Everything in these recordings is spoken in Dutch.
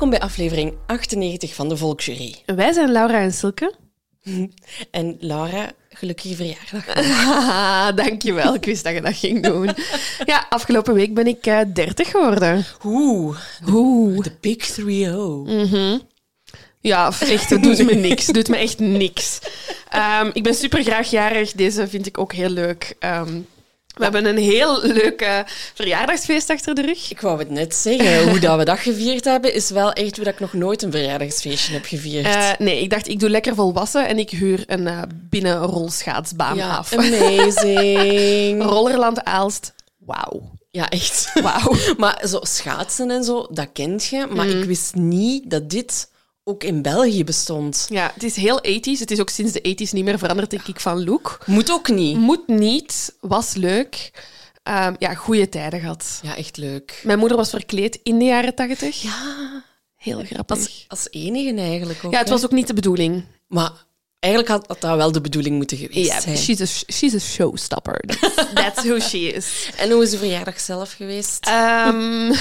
Welkom bij aflevering 98 van de Volksjury. Wij zijn Laura en Silke. En Laura, gelukkige verjaardag. Dankjewel. Ik wist dat je dat ging doen. Ja, afgelopen week ben ik eh 30 geworden. Oeh, Oeh. de Big 3-0. Ja, echt, het doet me niks. Doet me echt niks. Ehm, ik ben super graag jarig. Deze vind ik ook heel leuk. Ehm, we hebben een heel leuk verjaardagsfeest achter de rug. Ik wou het net zeggen. Hoe dat we dat gevierd hebben, is wel echt hoe dat ik nog nooit een verjaardagsfeestje heb gevierd. Eh, nee, ik dacht, ik doe lekker volwassen en ik huur een eh binnenrolschaatsbaan ja, af. amazing. Rollerland Aalst. Wauw. Ja, echt. Wauw. Maar zo schaatsen en zo, dat kent je. Maar Mhm. ik wist niet dat dit ook in België bestond. Ja, het is heel 80s. Het is ook sinds de 80s niet meer veranderd, denk ik, van look. Moet ook niet. Moet niet, was leuk. Ehm, ja, goede tijden gehad. Ja, echt leuk. Mijn moeder was verkleed in de jaren 80. Ja, Heel grappig. als, als enige eigenlijk ook. ja, het hè. was ook niet de bedoeling. Maar eigenlijk had, had dat wel de bedoeling moeten geweest Ja, zijn. she's a, she's a showstopper. That's, that's who she is. En hoe is de verjaardag zelf geweest? Ehm,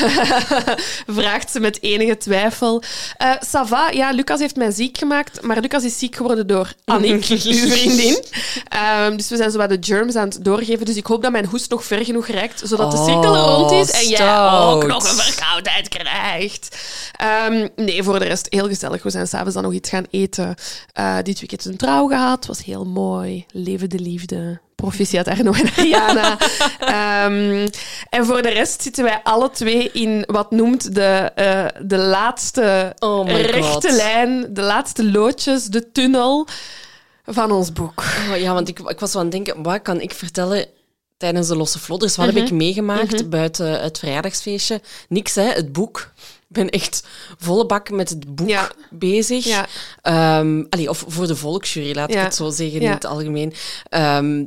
vraagt ze met enige twijfel. Eh Sava, ja, Lucas heeft mij ziek gemaakt, maar Lucas is ziek geworden door Annick, uw vriendin. Ehm, dus we zijn zo wat de germs aan het doorgeven. Dus ik hoop dat mijn hoest nog ver genoeg reikt, zodat de cirkel Oh, rond is en jij ook stout. nog een verkoudheid krijgt. Ehm, nee, voor de rest heel gezellig. We zijn s'avonds dan nog iets gaan eten. Eh, dit weekend een trouw gehad. was heel mooi. Leven de liefde. Proficiat Arno en Ariana. Ehm, en voor de rest zitten wij alle twee in wat noemt de, eh, de laatste Oh rechte God. lijn, de laatste loodjes, de tunnel van ons boek. Oh, ja, want ik, ik was aan het denken, wat kan ik vertellen tijdens de losse vlodders? Wat Mhm. heb ik meegemaakt buiten het verjaardagsfeestje? Niks, hè? Het boek. Ik ben echt volle bak met het boek Ja. bezig. Ja. Ehm, allee, of voor de volksjury, laat ik het zo zeggen in het algemeen. Ehm,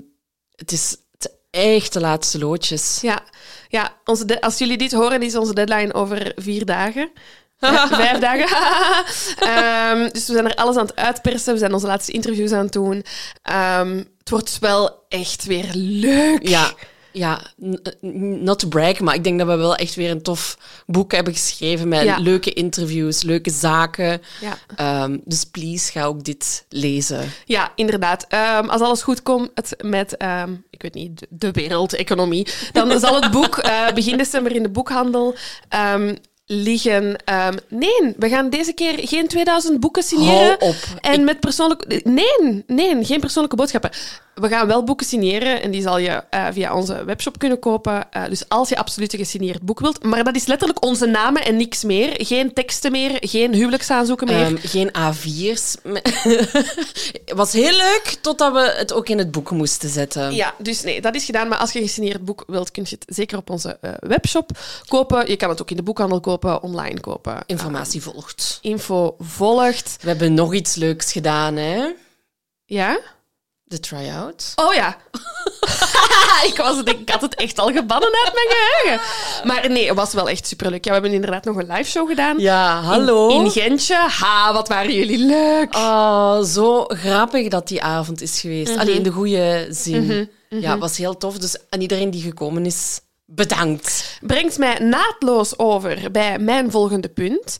het is het echt de laatste loodjes. Ja, ja onze de- als jullie dit horen, is onze deadline over vier dagen. Vijf, dagen. Ehm, dus we zijn er alles aan het uitpersen. We zijn onze laatste interviews aan het doen. Het wordt wel echt weer leuk. Ja, ja, not to brag, maar ik denk dat we wel echt weer een tof boek hebben geschreven met Ja. leuke interviews, leuke zaken. Ja. Ehm, dus please, ga ook dit lezen. Ja, inderdaad. Ehm, als alles goed komt het met, ehm, ik weet niet, de- de wereldeconomie, dan zal het boek eh, begin december in de boekhandel liggen. Ehm, nee, we gaan deze keer geen 2000 boeken signeren. Hou op. En met persoonlijke... Nee, nee, geen persoonlijke boodschappen. We gaan wel boeken signeren en die zal je eh, via onze webshop kunnen kopen. Eh, dus als je absoluut een gesigneerd boek wilt. Maar dat is letterlijk onze namen en niks meer. Geen teksten meer, geen huwelijksaanzoeken meer. Ehm, geen A4's. Het was heel leuk, totdat we het ook in het boek moesten zetten. Ja, dus nee, dat is gedaan. Maar als je een gesigneerd boek wilt, kun je het zeker op onze eh, webshop kopen. Je kan het ook in de boekhandel kopen, online kopen. Informatie volgt. Info volgt. We hebben nog iets leuks gedaan, hè? Ja? De try-out. Oh ja. ik, was het, ik had het echt al gebannen uit mijn geheugen. Maar nee, het was wel echt superleuk. Ja, we hebben inderdaad nog een live show gedaan. Ja, hallo. In, Gentje. Ha, wat waren jullie leuk. Oh, zo grappig dat die avond is geweest. Mhm. Allee, in de goede zin. Ja, het was heel tof. Dus aan iedereen die gekomen is, bedankt. Brengt mij naadloos over bij mijn volgende punt.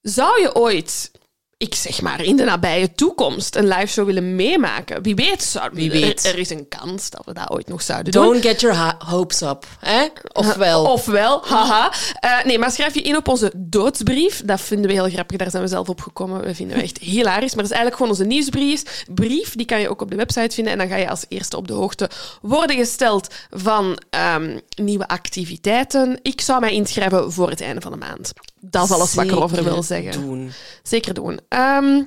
Zou je ooit, ik zeg maar in de nabije toekomst, een live show willen meemaken? Wie weet, zou, Wie weet. Er, er is een kans dat we dat ooit nog zouden doen. Don't get your hopes up. Hè? Ofwel. Ofwel, haha. Eh, nee, maar schrijf je in op onze doodsbrief. Dat vinden we heel grappig. Daar zijn we zelf op gekomen. We vinden we echt hilarisch. Maar dat is eigenlijk gewoon onze nieuwsbrief. Brief, die kan je ook op de website vinden. En dan ga je als eerste op de hoogte worden gesteld van ehm, nieuwe activiteiten. Ik zou mij inschrijven voor het einde van de maand. Dat is alles wat ik erover wil zeggen. Doen. Zeker doen. Ehm,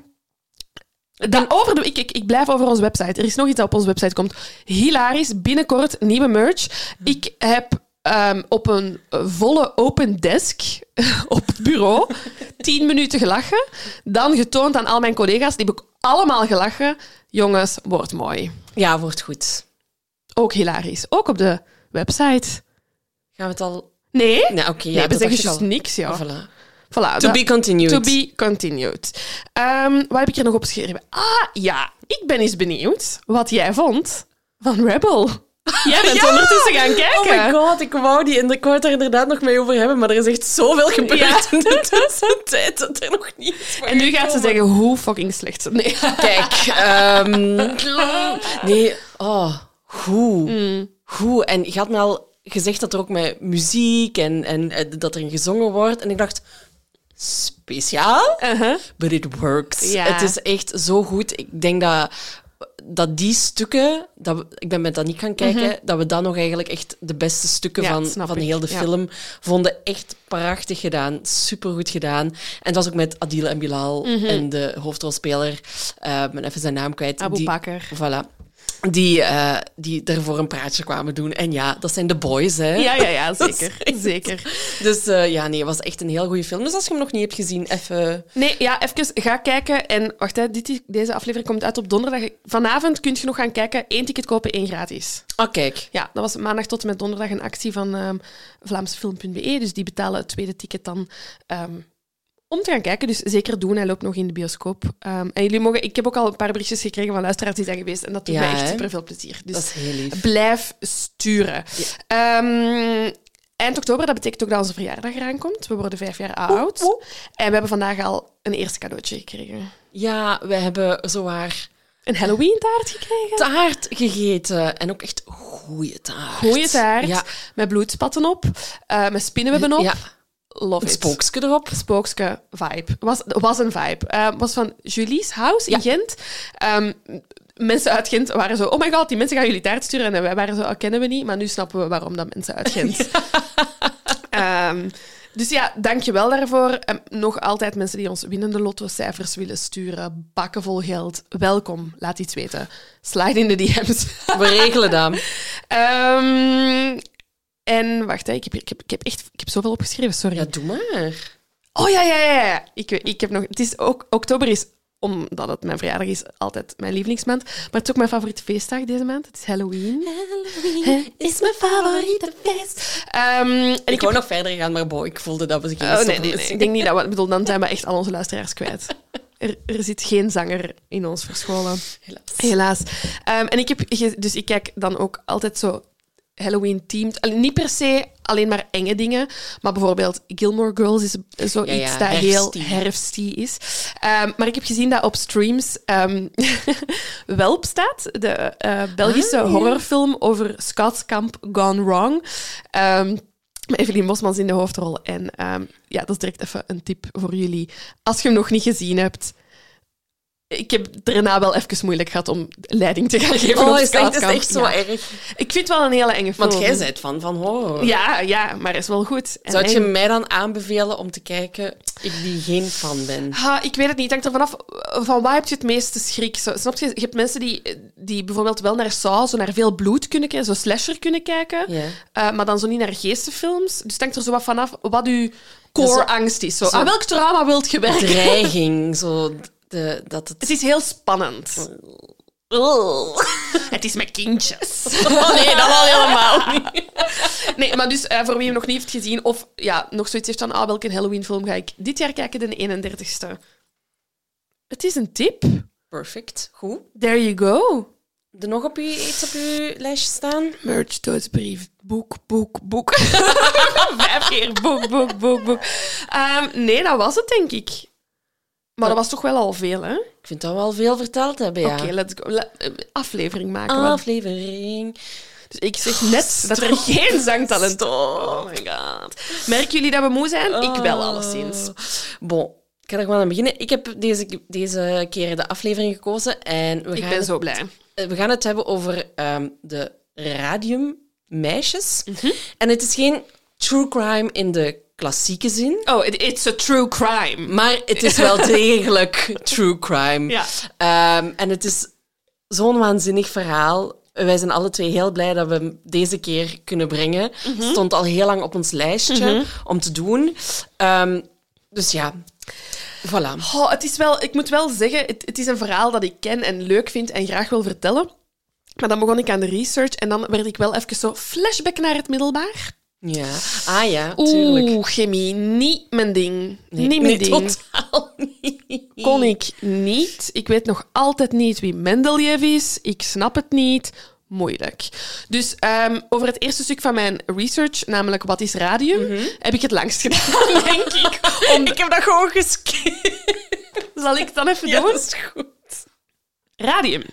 dat over de, ik, ik, ik blijf over onze website. Er is nog iets dat op onze website komt. Hilarisch. Binnenkort nieuwe merch. Ik heb ehm, op een volle open desk op het bureau tien minuten gelachen. Dan getoond aan al mijn collega's. Die heb ik allemaal gelachen. Jongens, wordt mooi. Ja, wordt goed. Ook hilarisch. Ook op de website. Gaan we het al... Nee? Nee, oké. ja, nee, we zeggen niks, ja. Voilà. Voilà, To be continued. To be continued. Ehm, wat heb ik hier nog opgeschreven? Ah, ja. Ik ben eens benieuwd wat jij vond van Rebel. Jij bent Ja! ondertussen gaan kijken. Oh my god, ik wou, die, ik wou het er inderdaad nog mee over hebben, maar er is echt zoveel gebeurd Ja. in de tussentijd dat er nog niet En nu gaat ze zeggen hoe fucking slecht. Nee. Kijk, ehm, nee, oh, hoe, Mm. hoe. En je had me al gezegd dat er ook met muziek en, en, eh, dat er gezongen wordt. En ik dacht, speciaal? Uh-huh. But it works. Ja. Het is echt zo goed. Ik denk dat, dat die stukken, dat we- ik ben met dat niet gaan kijken, dat we dan nog eigenlijk echt de beste stukken Mhm. Ja, van, van ik. heel de Ja. film vonden. Echt prachtig gedaan. Supergoed gedaan. En het was ook met Adil en Bilal en de hoofdrolspeler, ben even zijn naam kwijt. Mhm. Abu die, Bakr. Voilà. Die, eh, die ervoor een praatje kwamen doen. En ja, dat zijn de boys, hè. Ja, ja, ja, zeker. zeker. Dus eh, ja, nee, het was echt een heel goede film. Dus als je hem nog niet hebt gezien, even... Nee, ja, even ga kijken. En wacht, hè, dit, deze aflevering komt uit op donderdag. Vanavond kun je nog gaan kijken. Eén ticket kopen, één gratis. Oh, kijk. Ja, dat was maandag tot en met donderdag een actie van ehm vlaamsefilm.be. Dus die betalen het tweede ticket dan ehm, om te gaan kijken. Dus zeker doen. Hij loopt nog in de bioscoop. Ehm, en jullie mogen... Ik heb ook al een paar berichtjes gekregen van luisteraars die zijn geweest. En dat doet Ja, mij echt super veel plezier. Dus Dat is heel lief. blijf sturen. Ehm, eind oktober, dat betekent ook dat onze verjaardag eraan komt. We worden vijf jaar oud. En we hebben vandaag al een eerste cadeautje gekregen. Ja, we hebben zowaar Een Halloween-taart gekregen. taart gegeten. En ook echt goede taart. Goeie taart. Ja, Met bloedspatten op. eh, met spinnenwebben op. ja. Love it. spookske erop. Spookske vibe. Was, was een vibe. Eh, was van Julie's House in Ja. Gent. Ehm, mensen uit Gent waren zo... Oh my god, die mensen gaan jullie taart sturen. En wij waren zo... Oh, kennen we niet. Maar nu snappen we waarom dat mensen uit Gent... Ehm, dus ja, dankjewel daarvoor. En nog altijd mensen die ons winnende lottocijfers willen sturen. Bakken vol geld. Welkom. Laat iets weten. Slide in de DM's. We regelen dat. Ehm, en wacht, hè, ik, heb, ik, heb, ik heb echt ik heb zoveel opgeschreven, sorry. Ja, doe maar. Oh ja, ja, ja. ja. Ik, ik heb nog. Het is ook oktober is omdat het mijn verjaardag is, altijd mijn lievelingsmaand. Maar het is ook mijn favoriete feestdag deze maand. Het is Halloween. Halloween is mijn favoriete feest. Ehm, en Ik ik wou heb... nog verder gaan, maar bo, ik voelde dat we gingen Oh, nee, nee, nee. Ik denk niet dat we... Ik bedoel, dan zijn we echt al onze luisteraars kwijt. Er, er zit geen zanger in ons verscholen. Helaas. Helaas. Ehm, en ik heb... Dus ik kijk dan ook altijd zo Halloween-themed. Niet per se alleen maar enge dingen, maar bijvoorbeeld Gilmore Girls is zoiets Ja, ja, dat heel herfstie. herfstie is. Ehm, maar ik heb gezien dat op streams ehm, Welp staat, de eh, Belgische Ah, horrorfilm over Scotskamp Gone Wrong. Met Evelien Bosmans in de hoofdrol. En ja, dat is direct even een tip voor jullie. Als je hem nog niet gezien hebt... Ik heb daarna wel even moeilijk gehad om leiding te gaan geven Oh, op is echt, is echt zo Ja. erg. Ik vind het wel een hele enge film. Want jij bent van, van horror. Ja, ja, maar is wel goed. En Zou je mij dan aanbevelen om te kijken? Ik die geen fan ben. Ha, ik weet het niet. Het hangt er vanaf van waar heb je het meeste schrik. Zo, snap je? Je hebt mensen die, die bijvoorbeeld wel naar Saw, zo naar veel bloed kunnen kijken, zo slasher kunnen kijken, eh, maar dan zo niet naar geestenfilms. Dus het hangt er zo wat vanaf wat uw core angst is. Zo, zo- aan welk trauma wilt je werken? Dreiging, zo de, dat het... Het is heel spannend. Het is met kindjes. Oh nee, dat al helemaal niet. Nee, maar dus eh, voor wie hem nog niet heeft gezien, of ja, nog zoiets heeft van, ah, welke Halloween-film ga ik dit jaar kijken, de 31ste. Het is een tip. Perfect, goed. There you go. Er nog op u, iets op uw lijstje staan? Merch, doodsbrief, boek, boek, boek. Vijf keer boek, boek, boek, boek. Ehm, nee, dat was het, denk ik. Maar dat was toch wel al veel, hè? Ik vind dat we al veel verteld hebben, ja. Oké, let's go. Eh, aflevering maken we. Aflevering. Dus ik zeg net dat er geen zangtalent... Oh my god. Merken jullie dat we moe zijn? Ik wel, alleszins. Oh. Bon, ik ga er gewoon aan beginnen. Ik heb deze, deze keer de aflevering gekozen en we Ik gaan, ben het, zo blij. eh, we gaan het hebben over ehm, de radiummeisjes. Mhm. En het is geen true crime in de klassieke zin, Oh, it- it's a true crime. maar het is wel degelijk true crime. Ja. Ehm, en het is zo'n waanzinnig verhaal. Wij zijn alle twee heel blij dat we hem deze keer kunnen brengen. Mhm. Stond al heel lang op ons lijstje om te doen. Ehm, dus ja, voilà. Oh, het is wel, ik moet wel zeggen, het, het is een verhaal dat ik ken en leuk vind en graag wil vertellen. Maar dan begon ik aan de research en dan werd ik wel even zo flashback naar het middelbaar. Ja. Ah ja, tuurlijk. Oeh, chemie, niet mijn ding. Nee, niet mijn nee, ding. totaal niet. Kon ik niet. Ik weet nog altijd niet wie Mendeleev is. Ik snap het niet. moeilijk. Dus ehm, over het eerste stuk van mijn research, namelijk wat is radium, heb ik het langst gedaan, denk ik. Om, Ik heb dat gewoon geskipt. zal ik het dan even Ja, doen? dat is goed. Radium.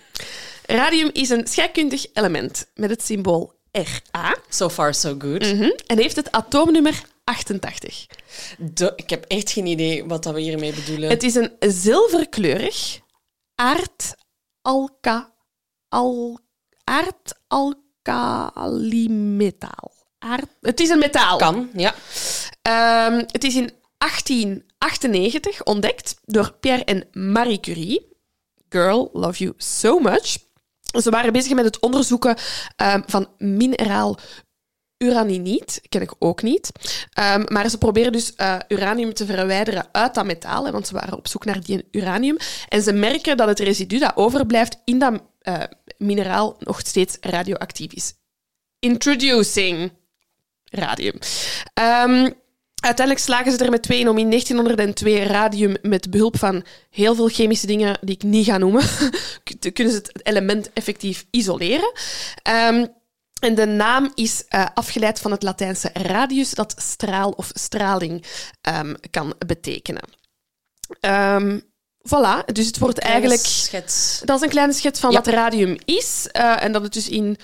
Radium is een scheikundig element met het symbool Ra So far, so good. Mhm. en heeft het atoomnummer 88. De- ik heb echt geen idee wat dat we hiermee bedoelen. Het is een zilverkleurig aardalka, al, aardalkalimetaal. Aard, het is een metaal. kan, ja. Ehm, het is in 1898 ontdekt door Pierre en Marie Curie. Girl, love you so much. Ze waren bezig met het onderzoeken ehm, van mineraal uraniniet. Ken ik ook niet. Ehm, maar ze proberen dus eh, uranium te verwijderen uit dat metaal, hè, want ze waren op zoek naar die uranium. En ze merken dat het residu dat overblijft in dat eh, mineraal nog steeds radioactief is. Introducing radium. Ehm, uiteindelijk slagen ze er met twee in om in 1902 radium met behulp van heel veel chemische dingen die ik niet ga noemen, kunnen ze het element effectief isoleren. Ehm, en de naam is eh, afgeleid van het Latijnse radius, dat straal of straling ehm, kan betekenen. Ehm, voilà, dus het wordt eigenlijk... Schets. Dat is een kleine schets van Ja. wat radium is. eh, en dat het dus in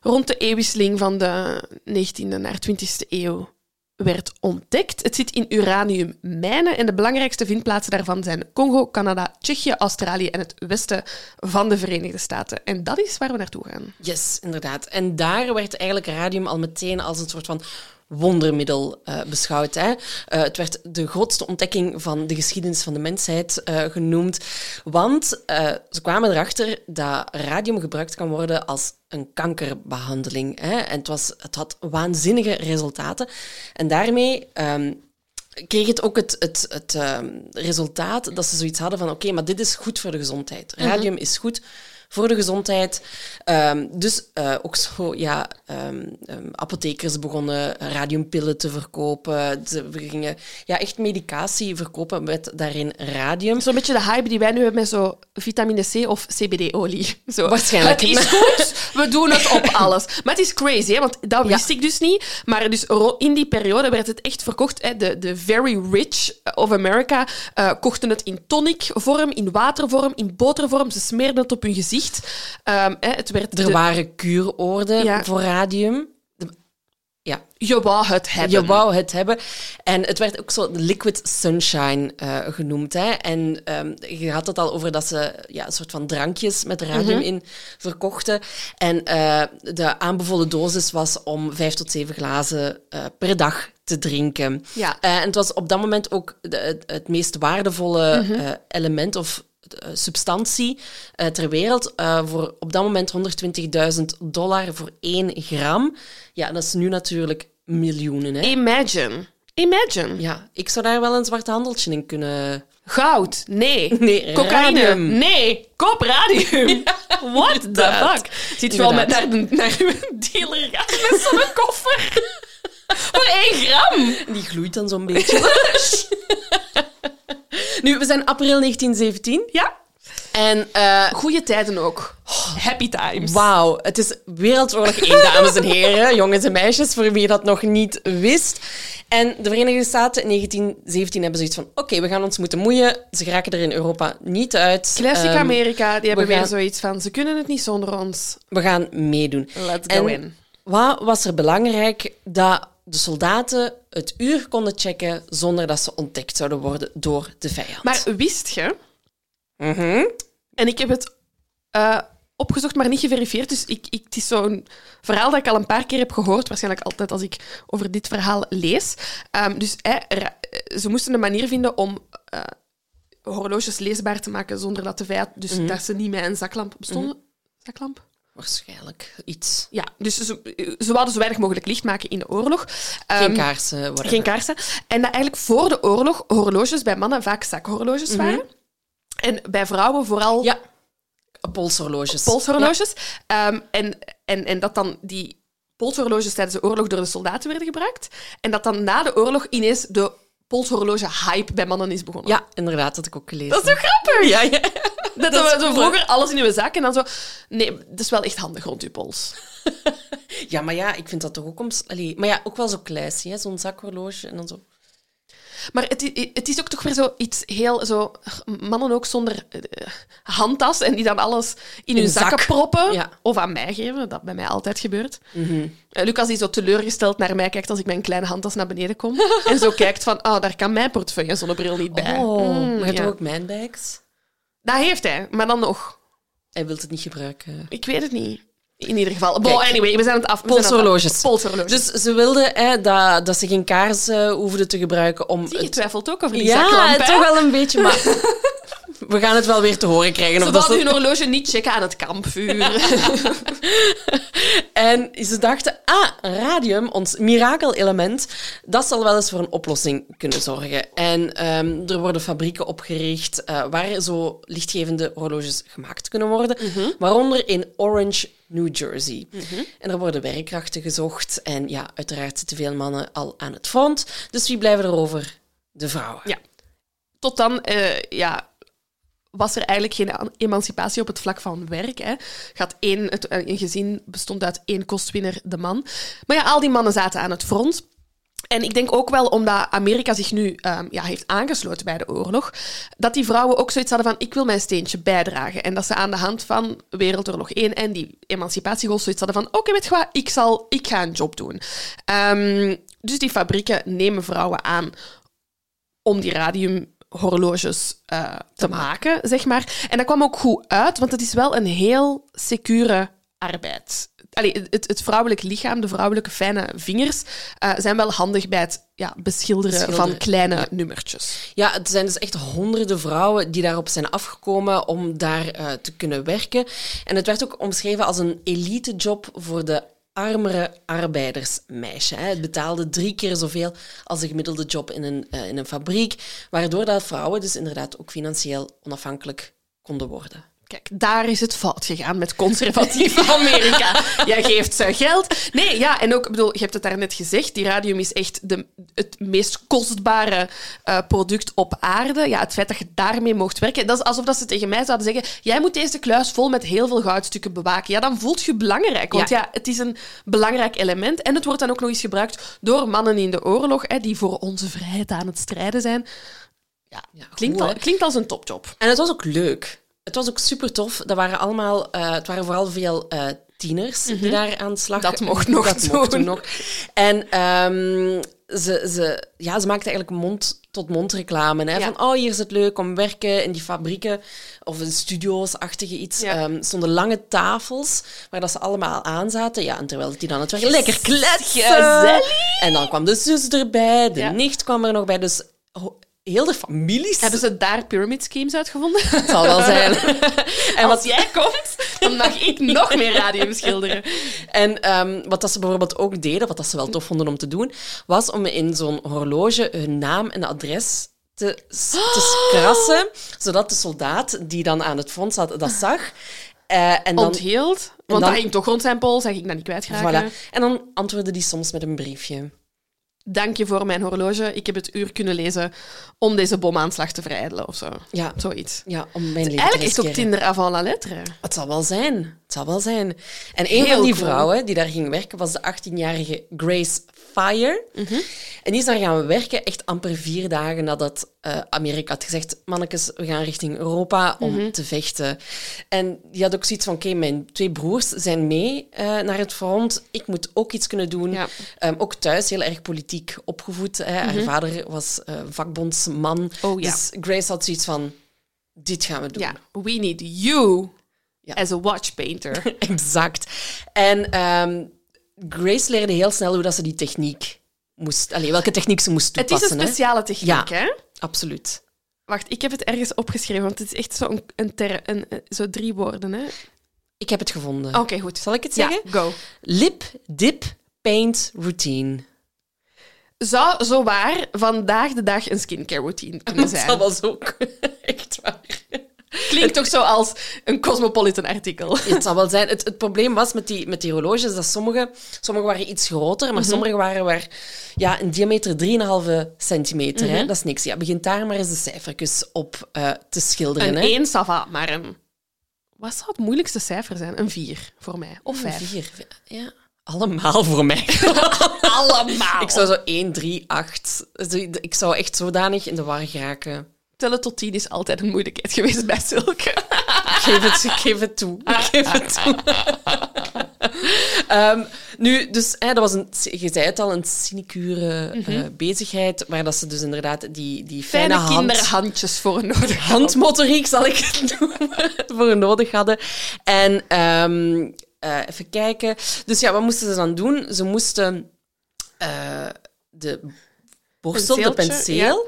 rond de eeuwwisseling van de 19e naar 20e eeuw werd ontdekt. Het zit in uraniummijnen en de belangrijkste vindplaatsen daarvan zijn Congo, Canada, Tsjechië, Australië en het westen van de Verenigde Staten. En dat is waar we naartoe gaan. Yes, inderdaad. En daar werd eigenlijk radium al meteen als een soort van wondermiddel eh, beschouwd. Hè? Eh, het werd de grootste ontdekking van de geschiedenis van de mensheid eh, genoemd. Want ze kwamen erachter dat radium gebruikt kan worden als een kankerbehandeling. Hè? En het, was, het had waanzinnige resultaten. En daarmee ehm, kreeg het ook het, het, het ehm, resultaat dat ze zoiets hadden van oké, maar dit is goed voor de gezondheid. Radium is goed voor de gezondheid. Ehm, dus eh, ook zo, ja, ehm, ehm, apothekers begonnen radiumpillen te verkopen. Ze gingen ja, echt medicatie verkopen met daarin radium. Zo'n beetje de hype die wij nu hebben met zo vitamine C of CBD-olie. Zo. Waarschijnlijk. Het is goed, we doen het op alles. Maar het is crazy, hè, want dat wist ik dus niet. Maar dus in die periode werd het echt verkocht. Hè. De, de very rich of America eh, kochten het in tonic-vorm, in watervorm, in botervorm. Ze smeerden het op hun gezicht. Ehm, hè, het werd Er de- waren kuuroorden Ja. voor radium. De- ja, Je wou het hebben. Je wou het hebben. En het werd ook zo liquid sunshine eh, genoemd. Hè? En ehm, je had het al over dat ze ja, een soort van drankjes met radium in verkochten. En eh, de aanbevolen dosis was om vijf tot zeven glazen eh, per dag te drinken. Ja. En het was op dat moment ook de- het, het meest waardevolle eh, element of substantie eh, ter wereld. eh, voor op dat moment 120.000 dollar voor één gram. Ja, dat is nu natuurlijk miljoenen. Hè? Imagine. Imagine. Ja, ik zou daar wel een zwart handeltje in kunnen... Goud. Nee. Nee, Cocaïne. radium. Nee. Koop radium. What the fuck? Ziet je wel met naar, de, naar uw dealer gaan met zo'n koffer? Voor één gram. Die gloeit dan zo'n beetje. nu, we zijn april 1917. Ja. En eh, Goeie tijden ook. Happy times. Wauw, het is Wereldoorlog 1, dames en heren, jongens en meisjes, voor wie dat nog niet wist. En de Verenigde Staten in 1917 hebben zoiets van: oké, we gaan ons moeten moeien. Ze geraken er in Europa niet uit. Classic Ehm, Amerika, die hebben we weer zoiets van, ze kunnen het niet zonder ons. we gaan meedoen. Let's go En in. Wat was er belangrijk? Dat de soldaten het uur konden checken zonder dat ze ontdekt zouden worden door de vijand. Maar wist je, Mhm. en ik heb het eh, opgezocht, maar niet geverifieerd, dus ik, ik, het is zo'n verhaal dat ik al een paar keer heb gehoord, waarschijnlijk altijd als ik over dit verhaal lees. Ehm, dus ze moesten een manier vinden om eh, horloges leesbaar te maken zonder dat de vijand, dus Mhm. dat ze niet met een zaklamp bestonden. Zaklamp? Waarschijnlijk iets. Ja, dus ze, ze wouden zo weinig mogelijk licht maken in de oorlog. Geen Ehm, kaarsen, whatever. Geen kaarsen. En dat eigenlijk voor de oorlog horloges bij mannen vaak zakhorloges waren. En bij vrouwen vooral Mhm. Ja, polshorloges. polshorloges. Ehm, en, en, en dat dan die polshorloges tijdens de oorlog door de soldaten werden gebruikt. En dat dan na de oorlog ineens de polshorloge-hype bij mannen is begonnen. Ja, inderdaad, dat had ik ook gelezen. Dat is toch grappig? Ja, ja. Dat, Dat we zo vroeger alles in uw zak en dan zo... Nee, dat is wel echt handig rond uw pols. Ja, maar ja, ik vind dat toch ook... Om... Allee, maar ja, ook wel zo hè? Zo'n zakhorloge en dan zo... Maar het, het is ook toch weer zo iets heel... Zo, mannen ook zonder eh, handtas en die dan alles in, hun zakken zak. proppen. Ja. Of aan mij geven, dat bij mij altijd gebeurt. Eh, Lucas die zo teleurgesteld naar mij kijkt als ik een kleine handtas naar beneden kom. en zo kijkt van, ah, daar kan mijn portefeuille en zonnebril niet bij. Oh, Mm, maar je ja. toch ook mijnbags? Dat heeft hij, maar dan nog. Hij wil het niet gebruiken. Ik weet het niet. In ieder geval. Bon, Kijk. anyway, we zijn aan het af. Polshorloges. Polshorloges. Dus ze wilden hè, dat, dat ze geen kaars eh, hoefden te gebruiken om... Zie, je het- twijfelt ook over die Ja, zaklamp, hè? toch wel een beetje, maar... We gaan het wel weer te horen krijgen. Ze dat hun horloge niet checken aan het kampvuur. En ze dachten, ah, radium, ons mirakel-element, dat zal wel eens voor een oplossing kunnen zorgen. En ehm, er worden fabrieken opgericht eh, waar zo lichtgevende horloges gemaakt kunnen worden, waaronder in Orange, New Jersey. En er worden werkkrachten gezocht en ja, uiteraard zitten veel mannen al aan het front. Dus wie blijven er over? De vrouwen. Ja. Tot dan eh, ja, was er eigenlijk geen an- emancipatie op het vlak van werk. Hè. Gaat één, het, eh, een gezin bestond uit één kostwinner, de man. Maar ja, al die mannen zaten aan het front. En ik denk ook wel omdat Amerika zich nu ehm, ja, heeft aangesloten bij de oorlog, dat die vrouwen ook zoiets hadden van ik wil mijn steentje bijdragen. En dat ze aan de hand van Wereldoorlog 1 en die emancipatiegolf zoiets hadden van oké, weet je wat, ik, zal, ik ga een job doen. Ehm, dus die fabrieken nemen vrouwen aan om die radiumhorloges eh, te maken, zeg maar. En dat kwam ook goed uit, want het is wel een heel secure arbeid. Allee, het, het vrouwelijk lichaam, de vrouwelijke fijne vingers, eh, zijn wel handig bij het ja, beschilderen, Beschilderen, van kleine ja. nummertjes. Ja, het zijn dus echt honderden vrouwen die daarop zijn afgekomen om daar eh, te kunnen werken. En het werd ook omschreven als een elitejob voor de armere arbeidersmeisje. Hè. Het betaalde drie keer zoveel als een gemiddelde job in een, eh, in een fabriek, waardoor dat vrouwen dus inderdaad ook financieel onafhankelijk konden worden. Kijk, daar is het fout gegaan met conservatief Amerika. Jij geeft ze geld. Nee, ja, en ook, ik bedoel, je hebt het daarnet gezegd, die radium is echt de, het meest kostbare eh, product op aarde. Ja, het feit dat je daarmee mocht werken, dat is alsof dat ze tegen mij zouden zeggen, jij moet deze kluis vol met heel veel goudstukken bewaken. Ja, dan voelt je belangrijk, want ja. Ja. het is een belangrijk element. En het wordt dan ook nog eens gebruikt door mannen in de oorlog, hè, die voor onze vrijheid aan het strijden zijn. Ja, Ja, klinkt, goed, al, hè. klinkt als een topjob. En het was ook leuk. Het was ook super tof. Dat waren allemaal, eh, het waren vooral veel eh, tieners die daar aan de slag Mhm. Dat mocht nog dat mocht nog. En ehm, ze, ze, ja, ze maakten eigenlijk mond-tot-mond reclame. Hè? Ja. Van, oh, hier is het leuk om werken in die fabrieken of in studio's-achtige iets. Ja. Ehm, stonden lange tafels waar dat ze allemaal aan zaten. Ja, en terwijl die dan het werk lekker kletsen. Gezellig. En dan kwam de zus erbij, de Ja. nicht kwam er nog bij. Dus heel de families. Hebben ze daar pyramid schemes uitgevonden? Het zal wel zijn. En als jij komt, dan mag ik nog meer radium schilderen. En ehm, wat dat ze bijvoorbeeld ook deden, wat dat ze wel tof vonden om te doen, was om in zo'n horloge hun naam en adres te, te krassen, zodat de soldaat die dan aan het front zat dat zag. Eh, en dan, Onthield. Want dan- dat ging toch rond zijn pols, hij ging dat niet kwijtraken. voilà. en dan antwoordde die soms met een briefje. Dank je voor mijn horloge. Ik heb het uur kunnen lezen om deze bomaanslag te verijdelen of zo. Ja, Zoiets. ja om mijn leven Eigenlijk is het ook. Tinder avant la lettre. Het zal wel zijn. Het zal wel zijn. En een Heel van die cool. vrouwen die daar ging werken was de 18-jarige Grace Fire. En die is daar gaan werken echt amper vier dagen nadat eh, Amerika had gezegd: Mannekes, we gaan richting Europa om te vechten. En die had ook zoiets van: Oké, mijn twee broers zijn mee eh, naar het front. Ik moet ook iets kunnen doen. Ja. Ehm, ook thuis heel erg politiek opgevoed. Hè. Haar vader was eh, vakbondsman. Oh, ja. Dus Grace had zoiets van: Dit gaan we doen. Ja, we need you Ja. as a watch painter. Exact. En ehm, Grace leerde heel snel hoe dat ze die techniek moest... Allee, welke techniek ze moest het is toepassen. een speciale techniek, Ja. hè? Absoluut. Wacht, ik heb het ergens opgeschreven, want het is echt zo, een, een ter, een, een- zo drie woorden, hè? Ik heb het gevonden. Oké, goed. Zal ik het Ja, zeggen? go. Lip, dip, paint, routine. Zou zo waar vandaag de dag een skincare routine kunnen Dat zijn. was ook echt waar. Klinkt toch zo als een Cosmopolitan artikel. Het zal wel zijn. Het, het probleem was met die, met die horloges dat sommige, sommige waren iets groter, maar sommige waren waar, ja, een diameter 3,5 centimeter. hè? Dat is niks. Ja, begint daar maar eens de cijfertjes op eh, te schilderen. Een hè? 1 sava, maar een... Wat zou het moeilijkste cijfer zijn? Een 4 voor mij. Of 5. Vier. Ja. Allemaal voor mij. Allemaal. Ik zou zo 1, 3, 8. Ik zou echt zodanig in de war geraken. Tellen tot 10 is altijd een moeilijkheid geweest bij zulke. Ik geef het, ik geef het toe. Ik geef het toe. Ehm, nu, dus hè, dat was een, je zei het al, een sinecure eh, bezigheid, waar dat ze dus inderdaad die, die fijne, Fijne hand, kinderhandjes voor nodig hadden. handmotoriek, zal ik het noemen, voor nodig hadden. En ehm, eh, even kijken. Dus ja, wat moesten ze dan doen? Ze moesten eh, de borstel, de penseel...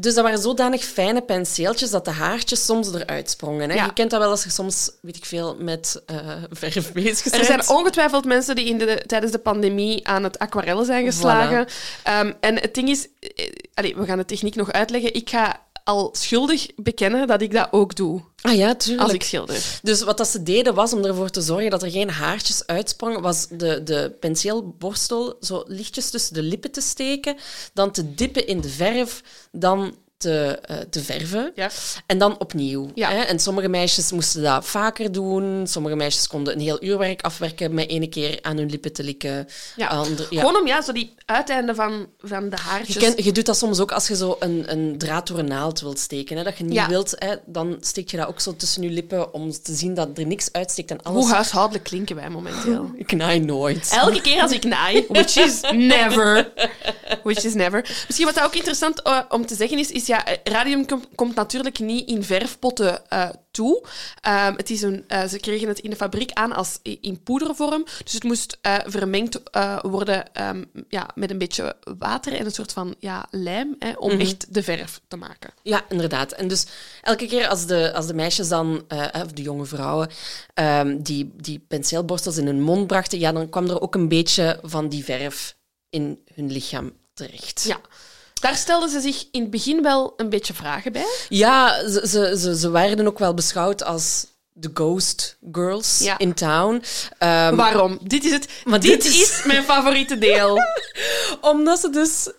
Dus dat waren zodanig fijne penseeltjes dat de haartjes soms eruit sprongen. Hè? Ja. Je kent dat wel als je soms, weet ik veel, met eh, verf bezig bent. Er zijn ongetwijfeld mensen die in de, tijdens de pandemie aan het aquarellen zijn geslagen. Ehm, en het ding is, eh, allee, we gaan de techniek nog uitleggen. Ik ga al schuldig bekennen dat ik dat ook doe Ah ja, tuurlijk. als ik schilder. Dus wat dat ze deden was, om ervoor te zorgen dat er geen haartjes uitsprongen, was de, de penseelborstel zo lichtjes tussen de lippen te steken, dan te dippen in de verf, dan te, eh, te verven. Ja. En dan opnieuw. Ja. Hè? En sommige meisjes moesten dat vaker doen. Sommige meisjes konden een heel uurwerk afwerken met ene keer aan hun lippen te likken. Ja. Ja. Gewoon om ja, zo die uiteinden van, van de haartjes... Je, ken- je doet dat soms ook als je zo een, een draad door een naald wilt steken. Hè? Dat je niet wilt, hè? dan steek je dat ook zo tussen je lippen om te zien dat er niks uitsteekt en alles. Hoe huishoudelijk klinken wij momenteel? Ik naai nooit. Elke keer als ik naai, which is never. Which is never. Misschien wat ook interessant eh, om te zeggen is, is ja, eh, radium kom- komt natuurlijk niet in verfpotten eh, toe. Ehm, het is een, eh, ze kregen het in de fabriek aan als in poedervorm. Dus het moest vermengd worden ehm, ja, met een beetje water en een soort van ja, lijm, hè, om echt de verf te maken. Ja, inderdaad. En dus elke keer als de, als de meisjes dan, of de jonge vrouwen, ehm, die, die penseelborstels in hun mond brachten, ja, dan kwam er ook een beetje van die verf in hun lichaam terecht. Ja. Daar stelden ze zich in het begin wel een beetje vragen bij. Ja, ze, ze, ze, ze werden ook wel beschouwd als de ghost girls Ja. in town. Ehm, Waarom? Dit is het. Maar dit, dit is- mijn favoriete deel. omdat ze dus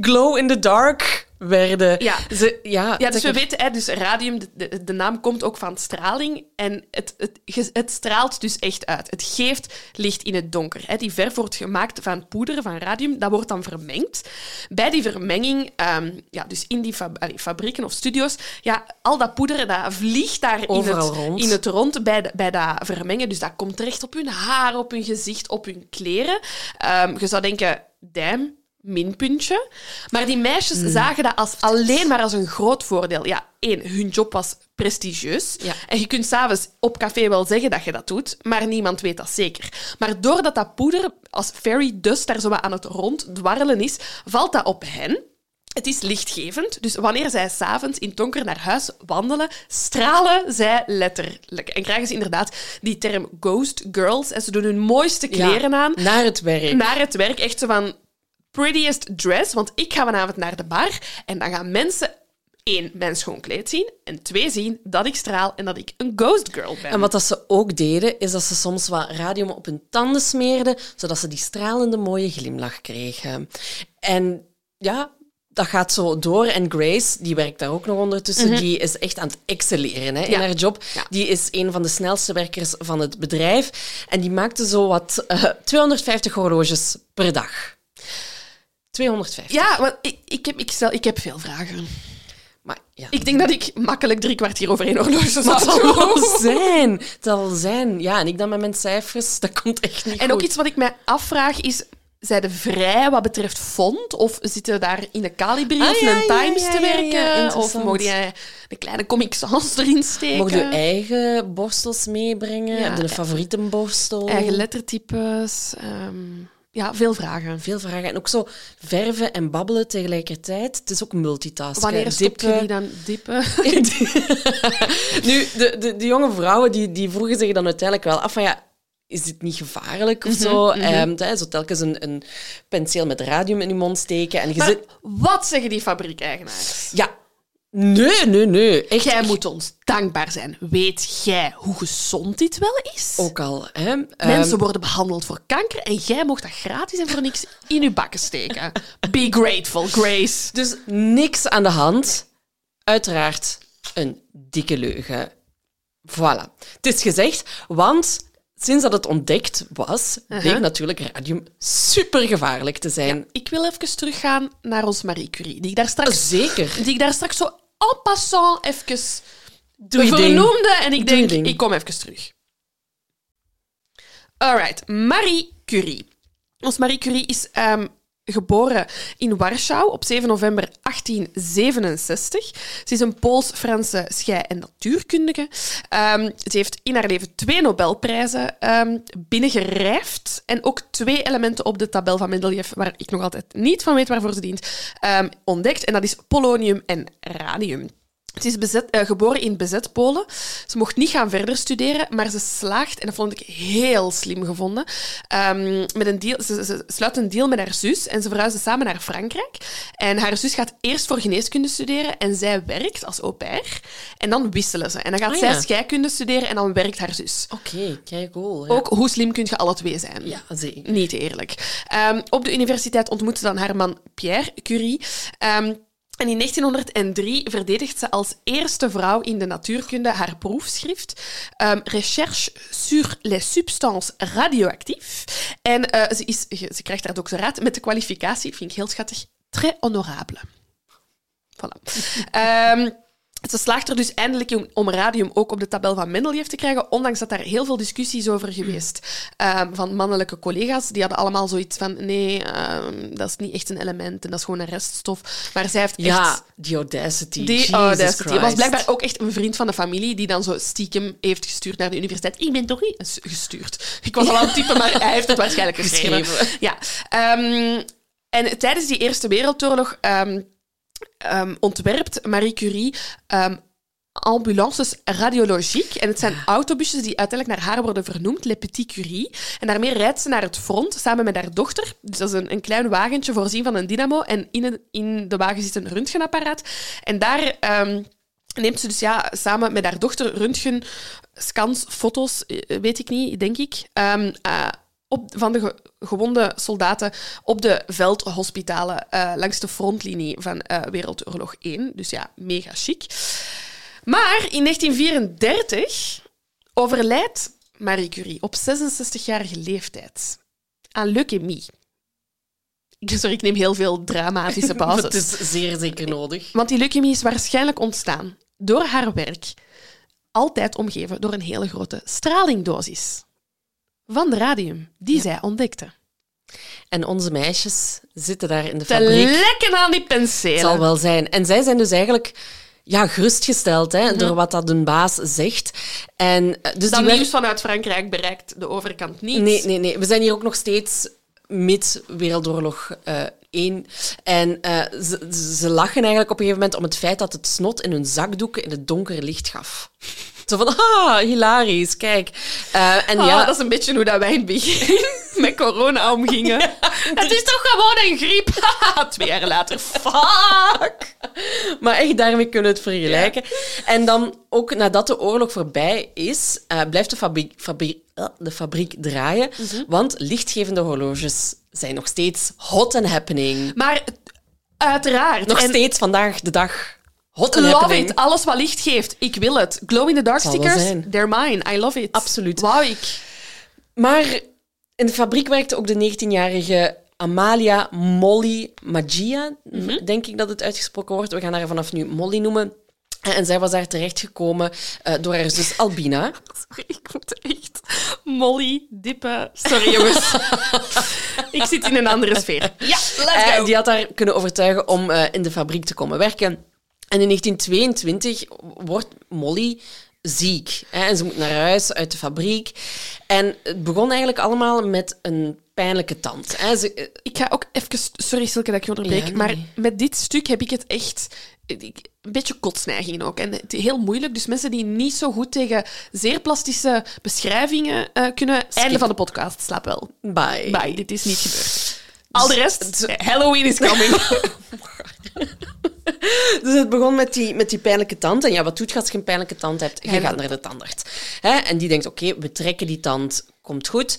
glow in the dark werden. Ja. Ze, ja, Ja, dus we weten, hè, dus radium, de, naam komt ook van straling. En het, het, het straalt dus echt uit. Het geeft licht in het donker. Hè. Die verf wordt gemaakt van poeder, van radium. Dat wordt dan vermengd. Bij die vermenging, ehm, ja, dus in die fabrieken of studio's, ja, al dat poeder dat vliegt daar in het, rond. in het rond bij, de- bij dat vermengen. Dus dat komt terecht op hun haar, op hun gezicht, op hun kleren. Ehm, je zou denken, damn, minpuntje. Maar die meisjes Hmm. zagen dat als, alleen maar als een groot voordeel. Ja, één, hun job was prestigieus. Ja. En je kunt s'avonds op café wel zeggen dat je dat doet, maar niemand weet dat zeker. Maar doordat dat poeder als fairy dust daar zo aan het ronddwarrelen is, valt dat op hen. Het is lichtgevend, dus wanneer zij s'avonds in het donker naar huis wandelen, stralen zij letterlijk. En krijgen ze inderdaad die term ghost girls. En ze doen hun mooiste Ja, kleren aan Naar het werk. naar het werk. Echt zo van prettiest dress. Want ik ga vanavond naar de bar en dan gaan mensen één, mijn schoon kleed zien. En twee, zien dat ik straal en dat ik een ghost girl ben. En wat dat ze ook deden, is dat ze soms wat radium op hun tanden smeerden, zodat ze die stralende mooie glimlach kregen. En ja, dat gaat zo door. En Grace, die werkt daar ook nog ondertussen, die is echt aan het excelleren hè, in Mhm. Ja. haar job. Ja. Die is een van de snelste werkers van het bedrijf. En die maakte zo wat eh, 250 horloges per dag. 250. Ja, want ik, ik, heb, ik, stel, ik heb veel vragen. Maar ja. Ik denk dat ik makkelijk drie kwartier over één horloge zou Maar het zal wel zijn. Het zal zijn. Ja, en ik dan met mijn cijfers, dat komt echt niet En ook iets wat ik mij afvraag is... Zijn de vrij wat betreft font? Of zitten daar in de Calibri Ah, of ja, een Times ja, te ja, werken? of mocht jij een kleine Comic Sans erin steken? Mocht je eigen borstels meebrengen? Eh, favorietenborstel? Eigen lettertypes. ehm, ja, veel vragen. Veel vragen. En ook zo verven en babbelen tegelijkertijd. Het is ook multitasken. Wanneer stopt je die dan dippen? nu, de, de, de jonge vrouwen die, die vroegen zich dan uiteindelijk wel af van ja, is dit niet gevaarlijk of Mhm, zo? Hè, zo telkens een, een penseel met radium in je mond steken. En je Maar zit... wat zeggen die fabriekeigenaars? Ja, Nee, nee, nee. Echt, Jij moet ons dankbaar zijn. Weet jij hoe gezond dit wel is? ook al. Hè. Mensen Ehm, worden behandeld voor kanker en jij mocht dat gratis en voor niks in je bakken steken. Be grateful, Grace. dus niks aan de hand. Uiteraard een dikke leugen. Voilà. Het is gezegd, want sinds dat het ontdekt was, bleek natuurlijk radium supergevaarlijk te zijn. Ik wil even teruggaan naar ons Marie Curie, die ik daar straks, Zeker. die ik daar straks zo en passant even Doe vernoemde. En ik denk, ik kom even terug. Alright, Marie Curie. Ons Marie Curie is ehm, geboren in Warschau op 7 november 1867. Ze is een Pools-Franse schei- en natuurkundige. Ehm, ze heeft in haar leven twee Nobelprijzen ehm, binnengerijfd en ook twee elementen op de tabel van Mendeleev, waar ik nog altijd niet van weet waarvoor ze dient, ehm, ontdekt. En dat is polonium en radium. Ze is bezet, eh, geboren in bezet Polen. Ze mocht niet gaan verder studeren, maar ze slaagt, en dat vond ik heel slim gevonden, ehm, met een deal, ze, ze sluit een deal met haar zus en ze verhuizen samen naar Frankrijk. En haar zus gaat eerst voor geneeskunde studeren en zij werkt als au pair. En dan wisselen ze. En dan gaat Ah, zij scheikunde studeren en dan werkt haar zus. Oké, kijk, cool. Ja. Ook hoe slim kun je alle twee zijn? Ja, zeker. Niet eerlijk. Ehm, op de universiteit ontmoet ze dan haar man Pierre Curie. Ehm, en in 1903 verdedigt ze als eerste vrouw in de natuurkunde haar proefschrift ehm, Recherche sur les substances radioactives. En eh, ze, is, ze krijgt haar doctoraat met de kwalificatie, vind ik heel schattig, très honorable. Voilà. Ehm, ze slaagt er dus eindelijk om- om radium ook op de tabel van Mendeleev te krijgen, ondanks dat daar heel veel discussies over geweest ehm, van mannelijke collega's. Die hadden allemaal zoiets van, nee, ehm, dat is niet echt een element en dat is gewoon een reststof. Maar zij heeft Ja, echt... die audacity. Die audacity. was Christ. blijkbaar ook echt een vriend van de familie die dan zo stiekem heeft gestuurd naar de universiteit. Ik ben toch niet gestuurd. Ik was al aan het typen, maar hij heeft het waarschijnlijk geschreven. Geschreven. Ja. Ehm, en tijdens die Eerste Wereldoorlog ehm, ontwerpt Marie Curie ehm, ambulances radiologiek. En het zijn autobusjes die uiteindelijk naar haar worden vernoemd, Le Petit Curie. En daarmee rijdt ze naar het front samen met haar dochter. Dus dat is een, een klein wagentje voorzien van een dynamo. En in, een- in de wagen zit een röntgenapparaat. En daar... ehm, neemt ze dus ja, samen met haar dochter röntgen, scans, foto's, eh, weet ik niet, denk ik, eh, op, van de ge- gewonde soldaten op de veldhospitalen eh, langs de frontlinie van eh, Wereldoorlog 1. Dus ja, mega chic. Maar in 1934 overlijdt Marie Curie op 66-jarige leeftijd aan leukemie. Sorry, ik neem heel veel dramatische pauzes. Het is zeer zeker nodig. Want die leukemie is waarschijnlijk ontstaan door haar werk, altijd omgeven door een hele grote stralingdosis van de radium die zij ontdekte. En onze meisjes zitten daar in de Te fabriek. lekken aan die Het zal penselen. wel zijn. En zij zijn dus eigenlijk ja, gerustgesteld hè, Mhm. door wat dat hun baas zegt. En, eh, dus Dat nieuws vanuit Frankrijk bereikt de overkant niet. Nee, nee, nee. We zijn hier ook nog steeds mid Wereldoorlog eh 1. En eh, ze, ze lachen eigenlijk op een gegeven moment om het feit dat het snot in hun zakdoeken in het donker licht gaf. Zo van, ah, hilarisch, kijk. Eh, en Ah, ja, Dat is een beetje hoe dat wij in het begin met corona omgingen. het is toch gewoon een griep? Twee jaar later. Fuck! Maar echt, daarmee kunnen we het vergelijken. En dan ook nadat de oorlog voorbij is, eh, blijft de fabriek, fabriek, eh, de fabriek draaien. Mhm. Want lichtgevende horloges zijn nog steeds hot and happening. Maar uiteraard. Nog En steeds vandaag de dag hot Love happening. it. Alles wat licht geeft. Ik wil het. Glow in the dark stickers, they're mine. I love it. Absoluut. Wauw, ik. Maar in de fabriek werkte ook de 19-jarige Amalia Molly Magia. Mhm. Denk ik dat het uitgesproken wordt. We gaan haar vanaf nu Molly noemen. En zij was daar terechtgekomen eh door haar zus Albina. Sorry, ik moet echt Molly dippen. Sorry, jongens. ik zit in een andere sfeer. Ja, let's Eh, go. die had haar kunnen overtuigen om eh, in de fabriek te komen werken. En in 1922 wordt Molly ziek. Hè, en ze moet naar huis uit de fabriek. En het begon eigenlijk allemaal met een pijnlijke tand. Hè. Ze, eh, Ik ga ook even... Sorry, Silke, dat ik je onderbreek. Ja, nee. Maar met dit stuk heb ik het echt... ik- Een beetje kotsneiging ook. En het is heel moeilijk. Dus mensen die niet zo goed tegen zeer plastische beschrijvingen eh, kunnen... Einde van de podcast. Slaap wel. bye. Bye, dit is niet gebeurd. Al de rest, Dus- Halloween is coming. Dus het begon met die, met die pijnlijke tand. En ja, wat doet je als je een pijnlijke tand hebt? Je Ja, gaat naar de tandarts. Hè? En die denkt, oké, we trekken die tand, komt goed.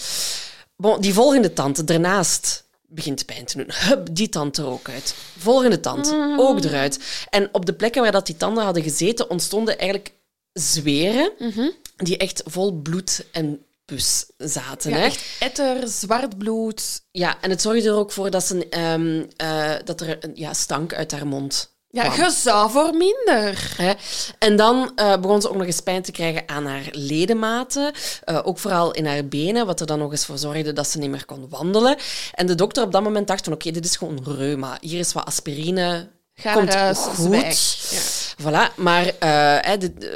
Bon, die volgende tand, daarnaast begint pijn te doen. Hup, die tand er ook uit. Volgende tand, ook eruit. En op de plekken waar dat die tanden hadden gezeten, ontstonden eigenlijk zweren die echt vol bloed en pus zaten. Ja, hè? echt etter, zwart bloed. Ja, en het zorgde er ook voor dat, ze, ehm, eh, dat er een ja, stank uit haar mond Ja, je zou voor minder. Hè? En dan eh, begon ze ook nog eens pijn te krijgen aan haar ledematen. eh, ook vooral in haar benen, wat er dan nog eens voor zorgde dat ze niet meer kon wandelen. En de dokter op dat moment dacht van oké, dit is gewoon reuma. Hier is wat aspirine. Ga komt goed. Ja. Voilà, maar eh, hè, dit, eh,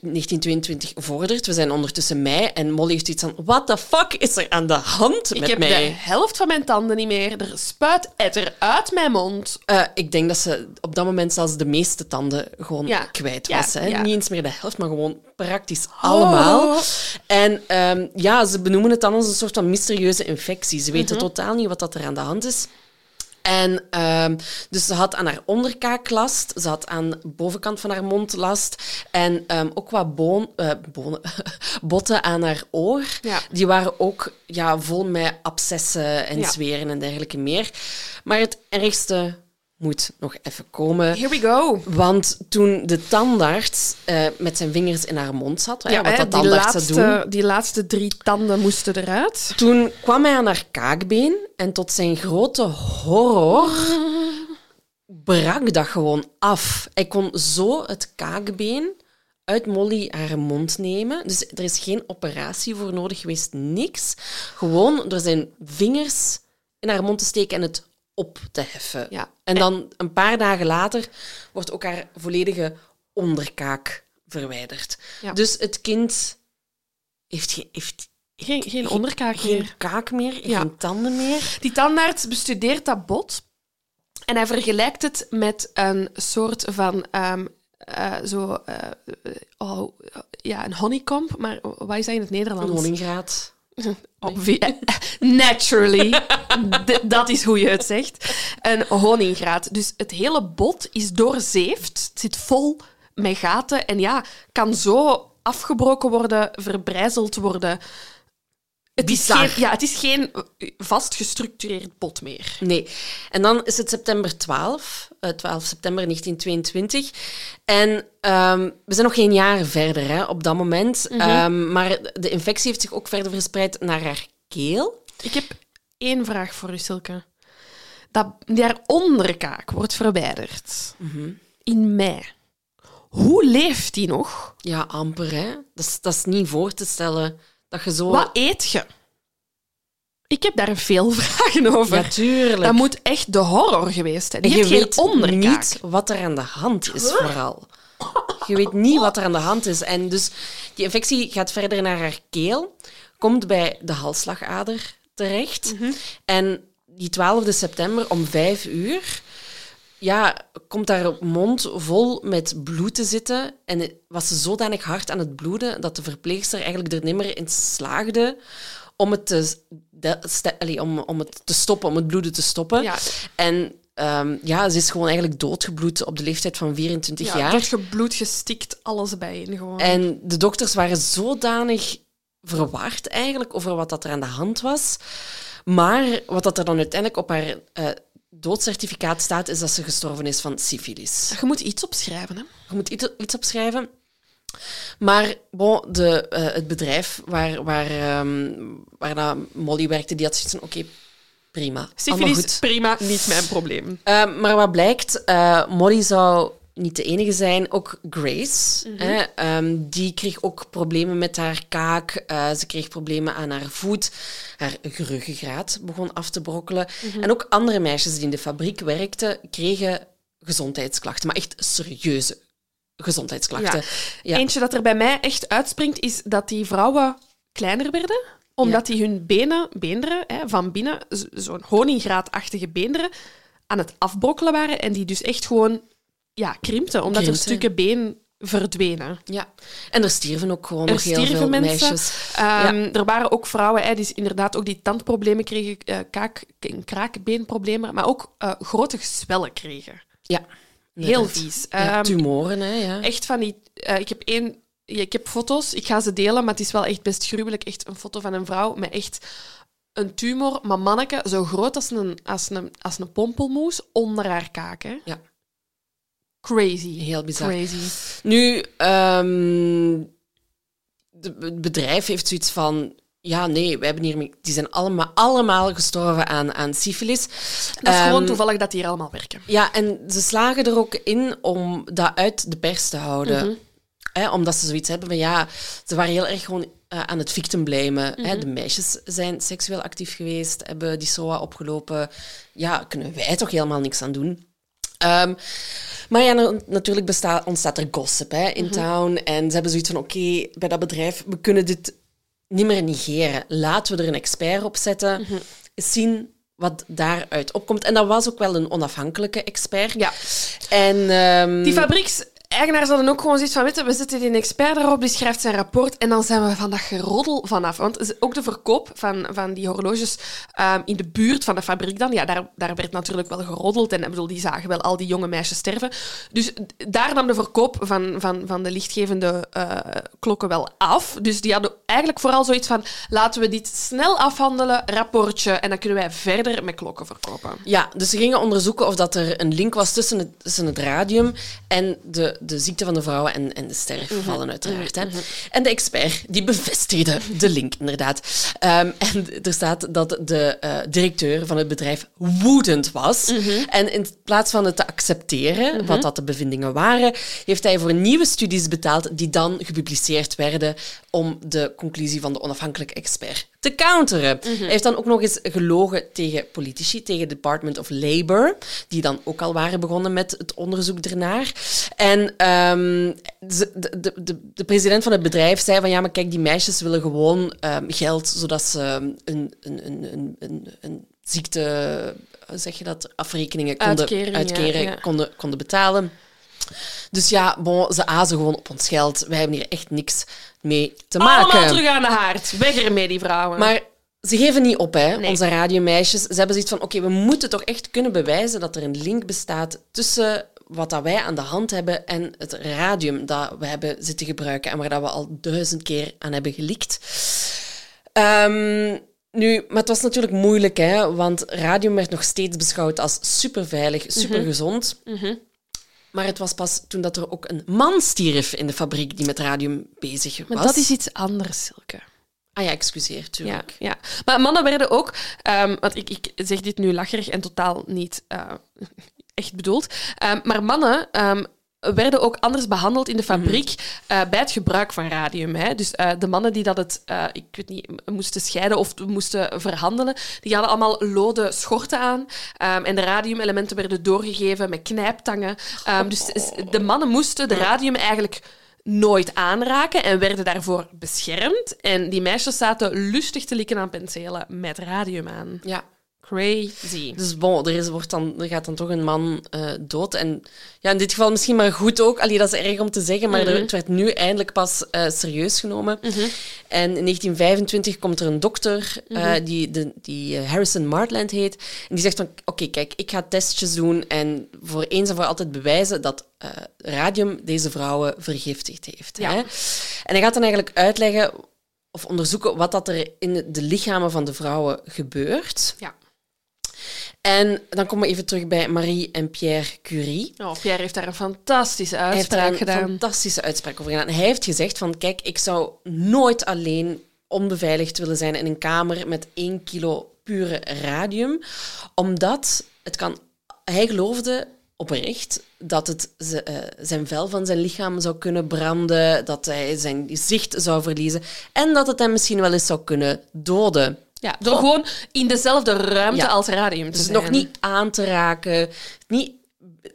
1922 vordert, we zijn ondertussen mei en Molly heeft iets van what the fuck is er aan de hand Ik met heb mij? de helft van mijn tanden niet meer. Er spuit etter uit mijn mond. Eh, ik denk dat ze op dat moment zelfs de meeste tanden gewoon Ja. kwijt Ja, was. hè. ja. Niet eens meer de helft, maar gewoon praktisch allemaal. Oh. En ehm, ja, ze benoemen het dan als een soort van mysterieuze infectie. Ze weten Mhm. totaal niet wat dat er aan de hand is. En ehm, dus ze had aan haar onderkaak last, ze had aan de bovenkant van haar mond last en ehm, ook wat boon, eh, bonen, botten aan haar oor. Ja. Die waren ook ja, vol met abscessen en Ja. zweren en dergelijke meer. Maar het ergste moet nog even komen. Here we go. Want toen de tandarts eh, met zijn vingers in haar mond zat, hè, wat hè, dat die, tandarts zou doen, laatste, die laatste drie tanden moesten eruit. toen kwam hij aan haar kaakbeen en tot zijn grote horror brak dat gewoon af. Hij kon zo het kaakbeen uit Molly haar mond nemen. Dus er is geen operatie voor nodig geweest, niks. Gewoon door zijn vingers in haar mond te steken en het op te heffen. Ja. En dan een paar dagen later wordt ook haar volledige onderkaak verwijderd. Ja. Dus het kind heeft, geen heeft Geen, geen onderkaak geen meer. kaak meer, Ja. geen tanden meer. Die tandarts bestudeert dat bot en hij vergelijkt het met een soort van eh, zo, eh, oh, ja, een honeycomb, maar wat is dat in het Nederlands? Een honinggraad. Naturally. Dat is hoe je het zegt. Een honinggraat. Dus het hele bot is doorzeefd. Het zit vol met gaten. En ja, kan zo afgebroken worden, verbrijzeld worden. Het is, geen, ja, het is geen vast gestructureerd bot meer. Nee. En dan is het september 12, eh, 12 september 1922. En ehm, we zijn nog geen jaar verder hè, op dat moment. Ehm, maar de infectie heeft zich ook verder verspreid naar haar keel. Ik heb één vraag voor u, Silke. Dat, die haar onderkaak wordt verwijderd in mei. Hoe leeft die nog? Ja, amper, hè. Dat is, dat is niet voor te stellen dat je zo... Wat eet je? Ik heb daar veel vragen over. Ja, tuurlijk. dat moet echt de horror geweest zijn. Die je heeft geen weet onderkaak. niet wat er aan de hand is, vooral. Je weet niet wat er aan de hand is. En dus die infectie gaat verder naar haar keel, komt bij de halsslagader terecht. En die 12 september om vijf uur ja, komt haar mond vol met bloed te zitten. En was ze zodanig hard aan het bloeden dat de verpleegster eigenlijk er niet meer in slaagde om het te, de- ste- allee, om, om het te stoppen, om het bloeden te stoppen. Ja. En ehm, ja, ze is gewoon eigenlijk doodgebloed op de leeftijd van 24 Ja, jaar. doodgebloed, gestikt, alles bijeen gewoon. En de dokters waren zodanig verward eigenlijk over wat dat er aan de hand was. Maar wat dat er dan uiteindelijk op haar eh, doodcertificaat staat, is dat ze gestorven is van syfilis. Je moet iets opschrijven, hè? Je moet iets, iets opschrijven. Maar bon, de, eh, het bedrijf waar, waar, ehm, waar Molly werkte, die had zoiets van, oké, prima. Syfilis, goed. prima, niet mijn probleem. Uh, maar wat blijkt, eh, Molly zou niet de enige zijn. Ook Grace, hè, ehm, die kreeg ook problemen met haar kaak. Eh, ze kreeg problemen aan haar voet. Haar ruggengraat begon af te brokkelen. En ook andere meisjes die in de fabriek werkten, kregen gezondheidsklachten. Maar echt serieuze gezondheidsklachten. Ja. Eentje dat er bij mij echt uitspringt, is dat die vrouwen kleiner werden omdat die hun benen, beenderen, hè, van binnen, zo'n honinggraatachtige beenderen, aan het afbrokkelen waren en die dus echt gewoon ja, krimpten, omdat er stukken been verdwenen. Ja. En er stierven ook gewoon Er nog heel veel mensen. meisjes. Ehm, Er waren ook vrouwen hè, die inderdaad ook die tandproblemen kregen, eh, kaak, kraakbeenproblemen, maar ook eh, grote gezwellen kregen. Ja, Heel vies. Ja, Ehm, tumoren, hè, ja. echt van die... eh, ik heb één... ik heb foto's, ik ga ze delen, maar het is wel echt best gruwelijk. Echt een foto van een vrouw met echt een tumor, maar manneke, zo groot als een, als een, als een pompelmoes onder haar kaak. Hè. Ja. Crazy. Heel bizar. Crazy. Nu, ehm, de- het bedrijf heeft zoiets van... Ja, nee, we hebben hiermee... Die zijn allemaal, allemaal gestorven aan, aan syfilis. Dat is gewoon Ehm, toevallig dat die hier allemaal werken. Ja, en ze slagen er ook in om dat uit de pers te houden. Mhm. Hè, omdat ze zoiets hebben van ja, ze waren heel erg gewoon eh, aan het victim blamen. Mhm. De meisjes zijn seksueel actief geweest, hebben die SOA opgelopen. Ja, kunnen wij toch helemaal niks aan doen. Ehm, maar ja, na- natuurlijk bestaat, ontstaat er gossip hè, Mhm. in town. En ze hebben zoiets van, oké, bij dat bedrijf, we kunnen dit niet meer negeren. Laten we er een expert op zetten. Mhm. Zien wat daaruit opkomt. En dat was ook wel een onafhankelijke expert. Ja. En, ehm, Die fabriekseigenaars hadden ook gewoon zoiets van, weet je, we zetten die expert erop, die schrijft zijn rapport en dan zijn we van dat geroddel vanaf. Want ook de verkoop van, van die horloges ehm, in de buurt van de fabriek dan, ja, daar, daar werd natuurlijk wel geroddeld en bedoel, die zagen wel al die jonge meisjes sterven. Dus daar nam de verkoop van, van, van de lichtgevende eh, klokken wel af. Dus die hadden eigenlijk vooral zoiets van, laten we dit snel afhandelen, rapportje, en dan kunnen wij verder met klokken verkopen. Ja, dus ze gingen onderzoeken of dat er een link was tussen het, tussen het radium en de, de ziekte van de vrouwen en, en de sterfgevallen, uiteraard. Hè. En de expert die bevestigde de link, inderdaad. Ehm, en er staat dat de eh, directeur van het bedrijf woedend was. En in plaats van het te accepteren, wat dat de bevindingen waren, heeft hij voor nieuwe studies betaald die dan gepubliceerd werden om de conclusie van de onafhankelijke expert te counteren. Hij heeft dan ook nog eens gelogen tegen politici, tegen het Department of Labour, die dan ook al waren begonnen met het onderzoek ernaar. En ehm, de, de, de, de president van het bedrijf zei van ja, maar kijk, die meisjes willen gewoon ehm, geld zodat ze een, een, een, een, een, ziekte, zeg je dat, afrekeningen konden ja, uitkeren, ja. Konden, konden betalen. Dus ja, bon, ze azen gewoon op ons geld. Wij hebben hier echt niks mee te maken. Allemaal terug aan de haard. Weg ermee, die vrouwen. Maar ze geven niet op, hè, Nee. onze radiomeisjes. Ze hebben zoiets van, oké, we moeten toch echt kunnen bewijzen dat er een link bestaat tussen wat dat wij aan de hand hebben en het radium dat we hebben zitten gebruiken en waar dat we al duizend keer aan hebben gelikt. Ehm, nu, maar het was natuurlijk moeilijk, hè, want radium werd nog steeds beschouwd als superveilig, supergezond. Maar het was pas toen dat er ook een man stierf in de fabriek die met radium bezig was. Maar dat is iets anders, Silke. Ah ja, excuseer, Ja, tuurlijk. ja. Maar mannen werden ook... ehm, want ik, ik zeg dit nu lacherig en totaal niet eh, echt bedoeld. ehm, maar mannen ehm, werden ook anders behandeld in de fabriek eh, bij het gebruik van radium. Hè. Dus eh, de mannen die dat het, eh, ik weet niet, moesten scheiden of moesten verhandelen, die hadden allemaal lode schorten aan. ehm, en de radiumelementen werden doorgegeven met knijptangen. Ehm, dus de mannen moesten de radium eigenlijk nooit aanraken en werden daarvoor beschermd. En die meisjes zaten lustig te likken aan penselen met radium aan. Ja. Crazy. Dus bon, er, is, wordt dan, er gaat dan toch een man eh, dood. En ja, in dit geval misschien maar goed ook. Allee, dat is erg om te zeggen, maar er, het werd nu eindelijk pas eh, serieus genomen. En in 1925 komt er een dokter, eh, die, de, die Harrison Martland heet. En die zegt van, oké, kijk, ik ga testjes doen en voor eens en voor altijd bewijzen dat radium deze vrouwen vergiftigd heeft. Ja. Hè? En hij gaat dan eigenlijk uitleggen of onderzoeken wat dat er in de lichamen van de vrouwen gebeurt. Ja. En dan komen we even terug bij Marie en Pierre Curie. Oh, Pierre heeft daar een fantastische Hij heeft daar uitspraak een gedaan. fantastische uitspraak over gedaan. Hij heeft gezegd van, kijk, ik zou nooit alleen onbeveiligd willen zijn in een kamer met 1 kilo pure radium, omdat het kan... Hij geloofde oprecht dat het eh, zijn vel van zijn lichaam zou kunnen branden, dat hij zijn zicht zou verliezen en dat het hem misschien wel eens zou kunnen doden. Ja, door gewoon in dezelfde ruimte Ja. als radium te Dus zijn. nog niet aan te raken, niet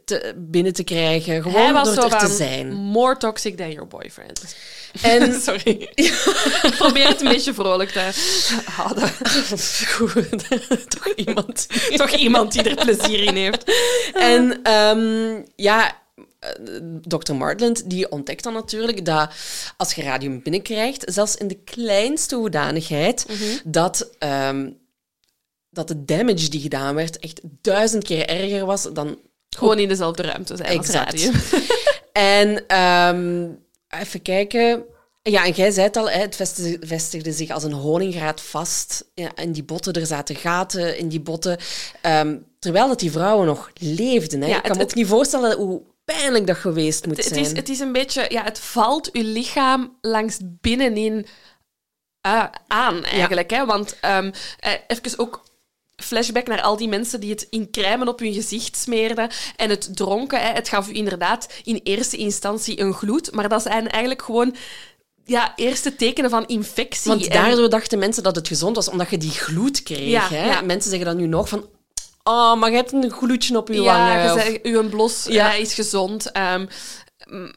te, binnen te krijgen, Hij gewoon was door er te zijn. more toxic than your boyfriend. En Sorry. ik probeer het een beetje vrolijk te houden. Goed, toch iemand. Toch iemand die er plezier in heeft. En ehm, ja, Dr. Martland die ontdekt dan natuurlijk dat als je radium binnenkrijgt, zelfs in de kleinste hoedanigheid, dat, ehm, dat de damage die gedaan werd echt duizend keer erger was dan Gewoon in dezelfde ruimte zijn als Exact. radium. En ehm, even kijken. Ja, en jij zei het al, het vestigde, zich als een honingraad vast. Ja, in die botten, er zaten gaten in die botten. Ehm, terwijl dat die vrouwen nog leefden. Hè. Ja, ik kan het- me ook niet voorstellen hoe pijnlijk dat geweest moet Het zijn. is, het is een beetje... Ja, het valt uw lichaam langs binnenin eh, aan, eigenlijk. Hè? Want ehm eh, even ook flashback naar al die mensen die het in crème op hun gezicht smeerden en het dronken. Hè? Het gaf u inderdaad in eerste instantie een gloed, maar dat zijn eigenlijk gewoon ja, eerste tekenen van infectie. Want En- daardoor dachten mensen dat het gezond was, omdat je die gloed kreeg. Ja, hè. ja. Mensen zeggen dan nu nog van... Oh, maar je hebt een gloedje op je Ja, wangen. je of- zei, uw blos Ja. eh, is gezond. Ehm,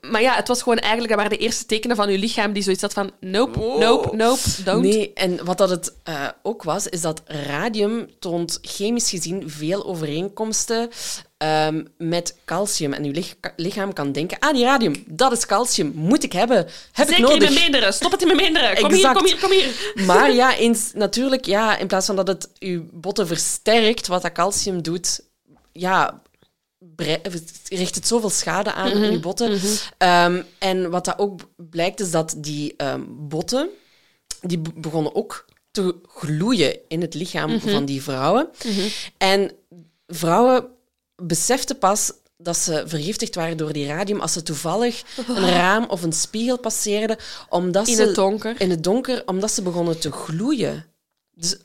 maar ja, het was gewoon eigenlijk... Dat waren de eerste tekenen van uw lichaam die zoiets had van... Nope, nope, nope, don't. Nee, en wat dat het eh, ook was, is dat radium toont chemisch gezien veel overeenkomsten ehm, met calcium. En uw lich- lichaam kan denken, ah, die radium, dat is calcium, moet ik hebben, heb Zeker ik in nodig. mijn meenderen. Stop het in mijn meenderen. Kom hier, kom hier, kom hier. Maar ja, eens, natuurlijk, ja, in plaats van dat het uw botten versterkt, wat dat calcium doet, ja, richt het zoveel schade aan in je botten. Ehm, en wat dat ook blijkt, is dat die ehm, botten, die be- begonnen ook te gloeien in het lichaam van die vrouwen. En vrouwen beseften pas dat ze vergiftigd waren door die radium als ze toevallig een raam of een spiegel passeerden, omdat In ze het donker. in het donker, omdat ze begonnen te gloeien. Dus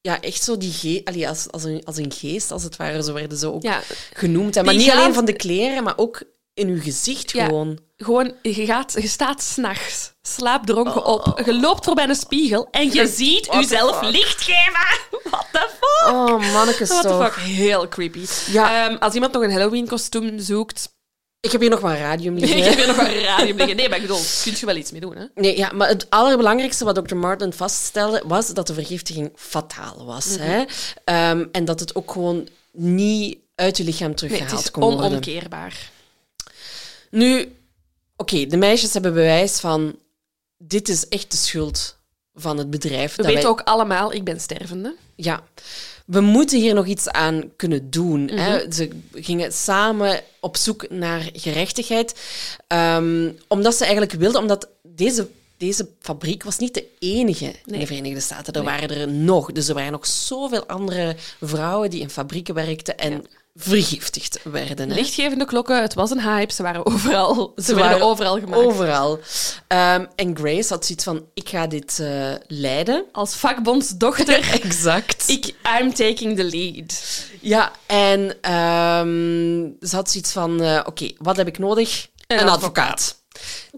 ja, echt zo die ge allee, als, als, een, als een geest, als het ware, zo werden ze ook Ja, genoemd. hè. Maar Die niet alleen van de kleren, maar ook in uw gezicht Ja. gewoon. gewoon, je, gaat, je staat s'nachts slaapdronken op. Je loopt voorbij een spiegel en je ziet jezelf licht geven. What the fuck? Oh, mannetjes What the fuck? Heel creepy. Ja. Ehm, als iemand nog een Halloween-kostuum zoekt... Ik heb hier nog maar radium Ik liggen. heb hier nog een radium liggen. Nee, maar ik bedoel, kun je wel iets mee doen, hè? Nee, ja, maar het allerbelangrijkste wat Dr. Martin vaststelde, was dat de vergiftiging fataal was. Mhm. hè? Ehm, en dat het ook gewoon niet uit je lichaam Nee, teruggehaald het is kon worden. onomkeerbaar. Nu, oké, de meisjes hebben bewijs van... Dit is echt de schuld van het bedrijf. We dat weten wij- ook allemaal, ik ben stervende. Ja, we moeten hier nog iets aan kunnen doen. Mhm. hè. Ze gingen samen op zoek naar gerechtigheid. Ehm, omdat ze eigenlijk wilden, omdat deze, deze fabriek was niet de enige in de Verenigde Staten. Er waren er nog. Dus er waren nog zoveel andere vrouwen die in fabrieken werkten en Ja. Vergiftigd werden. hè. Lichtgevende klokken, het was een hype. Ze waren overal, ze, Ze werden waren overal gemaakt. Overal. Ehm, en Grace had zoiets van, ik ga dit eh, leiden. Als vakbondsdochter, Exact. ik, I'm taking the lead. Ja, en ehm, ze had zoiets van: eh, oké, wat heb ik nodig? Een Een, advocaat. advocaat.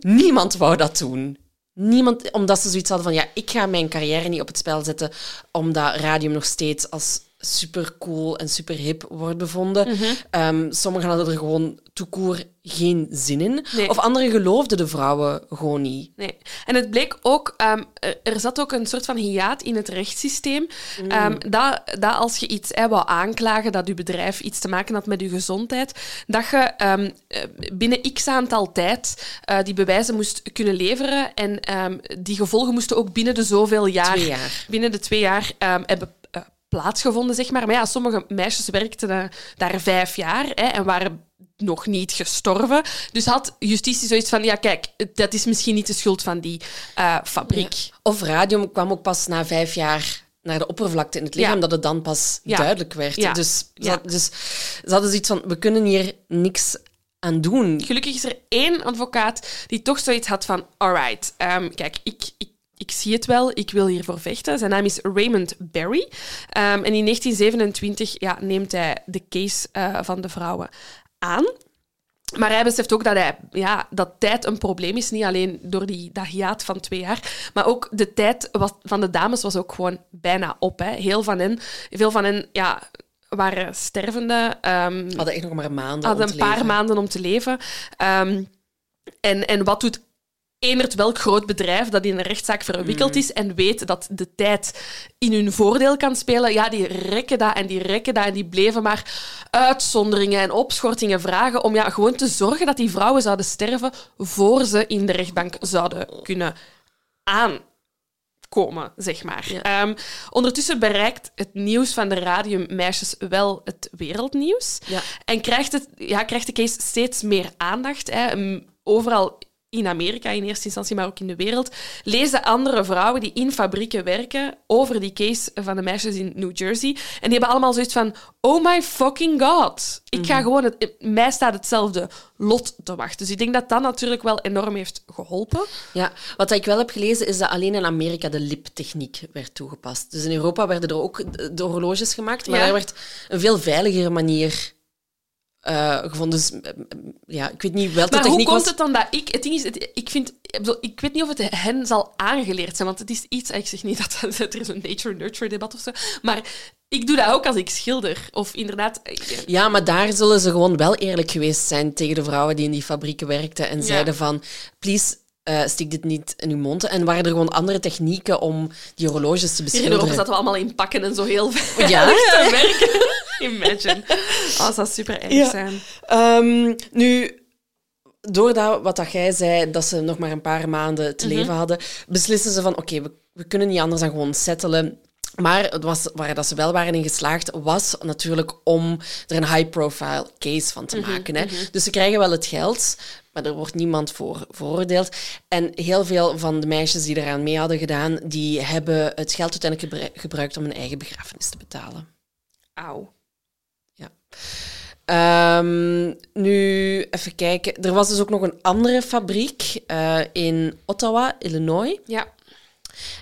Niemand wou dat doen. Niemand, omdat ze zoiets hadden van: ja, ik ga mijn carrière niet op het spel zetten, omdat radium nog steeds als super cool en super hip wordt bevonden. Mhm. Ehm, sommigen hadden er gewoon toekoer geen zin in. Nee. Of anderen geloofden de vrouwen gewoon niet. Nee. En het bleek ook, ehm, er, zat ook een soort van hiaat in het rechtssysteem. Ehm, dat, dat als je iets hè, wou aanklagen, dat je bedrijf iets te maken had met je gezondheid, dat je eh, binnen x aantal tijd eh, die bewijzen moest kunnen leveren. En die gevolgen moesten ook binnen de zoveel jaar, jaar. binnen de twee jaar hebben plaatsgevonden, zeg maar. Maar ja, sommige meisjes werkten eh, daar vijf jaar hè, en waren nog niet gestorven. Dus had justitie zoiets van, ja kijk, dat is misschien niet de schuld van die eh, fabriek. Of radium kwam ook pas na vijf jaar naar de oppervlakte in het lichaam, Ja. dat het dan pas Ja. duidelijk werd. Dus, ze dus ze hadden zoiets van, we kunnen hier niks aan doen. Gelukkig is er één advocaat die toch zoiets had van, alright, ehm, kijk, ik, ik, ik zie het wel, ik wil hiervoor vechten. Zijn naam is Raymond Barry. Ehm, en in 1927 ja, neemt hij de case eh, van de vrouwen aan. Maar hij beseft ook dat, hij, ja, dat tijd een probleem is. Niet alleen door die, dat hiaat van twee jaar. Maar ook de tijd was, van de dames was ook gewoon bijna op. Hè. Heel van hen, veel van hen ja, waren stervende. ehm, hadden echt nog maar maanden hadden om een te paar leven. maanden om te leven. Ehm, en, en wat doet eenderd welk groot bedrijf dat in een rechtszaak verwikkeld is en weet dat de tijd in hun voordeel kan spelen, ja, die rekken dat en die rekken dat en die bleven maar uitzonderingen en opschortingen vragen om ja, gewoon te zorgen dat die vrouwen zouden sterven voor ze in de rechtbank zouden kunnen komen, zeg maar. Ehm, ondertussen bereikt het nieuws van de radiummeisjes wel het wereldnieuws. Ja. En krijgt, het, ja, krijgt de case steeds meer aandacht. Hè. Mm, Overal in Amerika in eerste instantie, maar ook in de wereld, lezen andere vrouwen die in fabrieken werken over die case van de meisjes in New Jersey. En die hebben allemaal zoiets van, oh my fucking god. Ik ga gewoon, het, mij staat hetzelfde lot te wachten. Dus ik denk dat dat natuurlijk wel enorm heeft geholpen. Ja, wat ik wel heb gelezen is dat alleen in Amerika de liptechniek werd toegepast. Dus in Europa werden er ook de- horloges gemaakt, maar Ja. daar werd een veel veiligere manier eh, gevonden. Dus eh, ja, ik weet niet welke Maar hoe komt was. het dan dat ik... Het ding is, het- ik vind... Ik, weet niet of het hen zal aangeleerd zijn, want het is iets... Ik zeg niet dat, dat er is een nature-nurture debat of zo, maar ik doe dat ook als ik schilder. Of inderdaad... ik- Ja, maar daar zullen ze gewoon wel eerlijk geweest zijn tegen de vrouwen die in die fabrieken werkten en zeiden van, please, eh stik dit niet in uw mond. En waren er gewoon andere technieken om die horloges te beschilderen. Europa zaten we allemaal in pakken en zo heel veel Ja, te werken. Imagine. Oh, dat zou super erg Ja. zijn. Ehm, nu, doordat wat dat jij zei, dat ze nog maar een paar maanden Mhm. te leven hadden, beslissen ze van oké, we, we kunnen niet anders dan gewoon settelen. Maar het was, waar dat ze wel waren in geslaagd, was natuurlijk om er een high-profile case van te Mhm, maken. Hè. Dus ze krijgen wel het geld, maar er wordt niemand voor veroordeeld. En heel veel van de meisjes die eraan mee hadden gedaan, die hebben het geld uiteindelijk gebru- gebruikt om hun eigen begrafenis te betalen. Auw. Ehm, nu, even kijken. Er was dus ook nog een andere fabriek eh, in Ottawa, Illinois. Ja.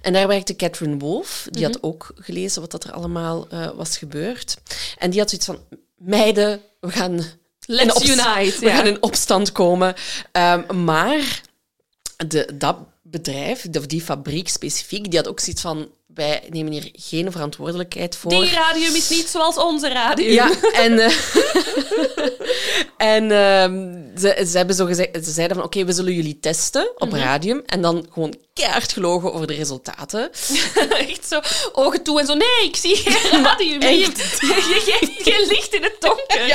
En daar werkte Catherine Wolf. Die had ook gelezen wat dat er allemaal eh, was gebeurd. En die had zoiets van... Meiden, we gaan... Let's opst- unite, We ja. gaan in opstand komen. Ehm, maar de, dat bedrijf, of die fabriek specifiek, die had ook zoiets van... Wij nemen hier geen verantwoordelijkheid voor. Die radium is niet zoals onze radium. Ja, en, eh, en ehm, ze, ze, hebben zo gezegd, ze zeiden van oké, we zullen jullie testen op radium en dan gewoon keihard gelogen over de resultaten. Echt zo, ogen toe en zo. Nee, ik zie geen radium hier. Je geeft geen licht in het donker.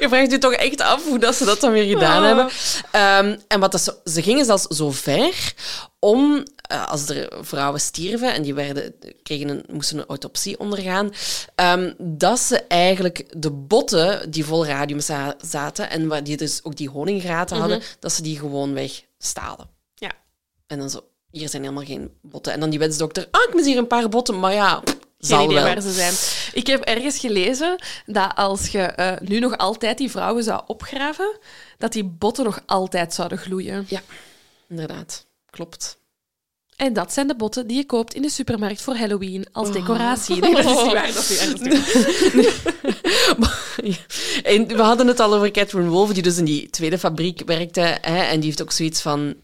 Je vraagt je toch echt af hoe dat ze dat dan weer gedaan Oh. hebben. Ehm, en wat dat ze, ze gingen zelfs zo ver om, eh, als er vrouwen stierven en die werden, kregen een, moesten een autopsie ondergaan, ehm, dat ze eigenlijk de botten die vol radium za- zaten en waar die dus ook die honingraten hadden, dat ze die gewoon weg stalen. Ja. En dan zo, hier zijn helemaal geen botten. En dan die wetsdokter, ah, ik mis hier een paar botten, maar ja, Geen idee waar ze zijn. Ik heb ergens gelezen dat als je eh, nu nog altijd die vrouwen zou opgraven, dat die botten nog altijd zouden gloeien. Ja, inderdaad. Klopt. En dat zijn de botten die je koopt in de supermarkt voor Halloween als Oh. decoratie. Nee, dat is niet waar. Dat is. En we hadden het al over Catherine Wolf, die dus in die tweede fabriek werkte. Hè, en die heeft ook zoiets van...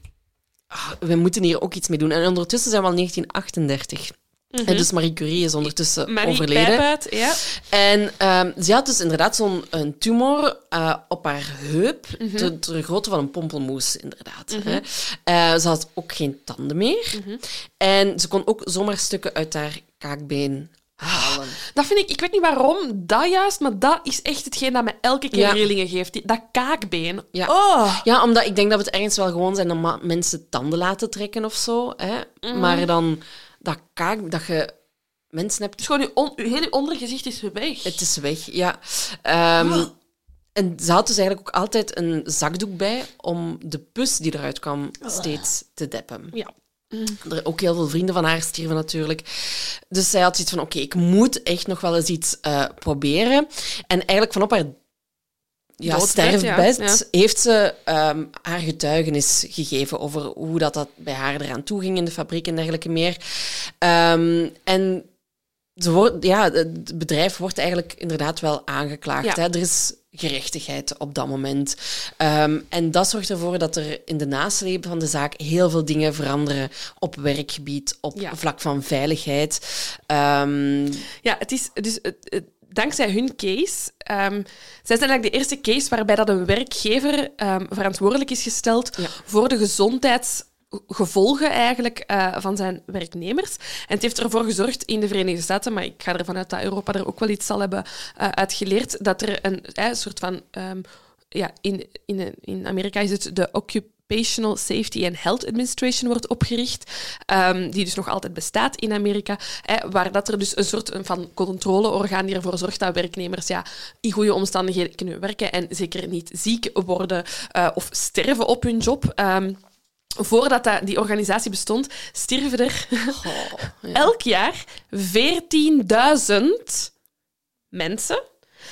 "Ah, we moeten hier ook iets mee doen. En ondertussen zijn we al 1938. En dus Marie Curie is ondertussen Mhm. Marie overleden. Ja. En ehm, ze had dus inderdaad zo'n een tumor eh, op haar heup, Mhm. ter, ter grootte van een pompelmoes, inderdaad. Hè. Eh, ze had ook geen tanden meer. Mhm. En ze kon ook zomaar stukken uit haar kaakbeen halen. Dat vind ik, ik weet niet waarom, dat juist, maar dat is echt hetgeen dat me elke keer Ja. rillingen geeft. Die- dat kaakbeen. Ja. Oh. Ja, omdat ik denk dat het ergens wel gewoon zijn dat mensen tanden laten trekken of zo. Hè? Mhm. Maar dan dat kaak, dat je mensen hebt, Dus gewoon je, on, je hele ondergezicht is weg. het is weg. Ja. Ehm, Oh. En ze had dus eigenlijk ook altijd een zakdoek bij om de pus die eruit kwam Oh. steeds te deppen. Ja. Er ook heel veel vrienden van haar stierven natuurlijk. Dus zij had zoiets van, oké, ik moet echt nog wel eens iets eh, proberen. En eigenlijk vanop haar ja, sterfbed ja, ja. heeft ze ehm, haar getuigenis gegeven over hoe dat, dat bij haar eraan toe ging in de fabriek en dergelijke meer. Ehm, en ze wordt, ja, het bedrijf wordt eigenlijk inderdaad wel aangeklaagd. Hè? Er is gerechtigheid op dat moment. Ehm, en dat zorgt ervoor dat er in de nasleep van de zaak heel veel dingen veranderen op werkgebied, op Ja. vlak van veiligheid. Ja, het is dus het- het- dankzij hun case. ehm zij zijn eigenlijk de eerste case waarbij dat een werkgever ehm, verantwoordelijk is gesteld Ja. voor de gezondheidsgevolgen eigenlijk eh, van zijn werknemers. En het heeft ervoor gezorgd in de Verenigde Staten, maar ik ga ervan uit dat Europa er ook wel iets zal hebben uh, uitgeleerd, dat er een, eh, soort van. ehm, ja, in, in, in Amerika is het de occup Occupational Safety and Health Administration wordt opgericht, ehm, die dus nog altijd bestaat in Amerika, hè, waar dat er dus een soort van controleorgaan die ervoor zorgt dat werknemers ja, in goede omstandigheden kunnen werken en zeker niet ziek worden uh, of sterven op hun job. Um, voordat dat, die organisatie bestond, stierven er oh, ja. elk jaar 14.000 mensen.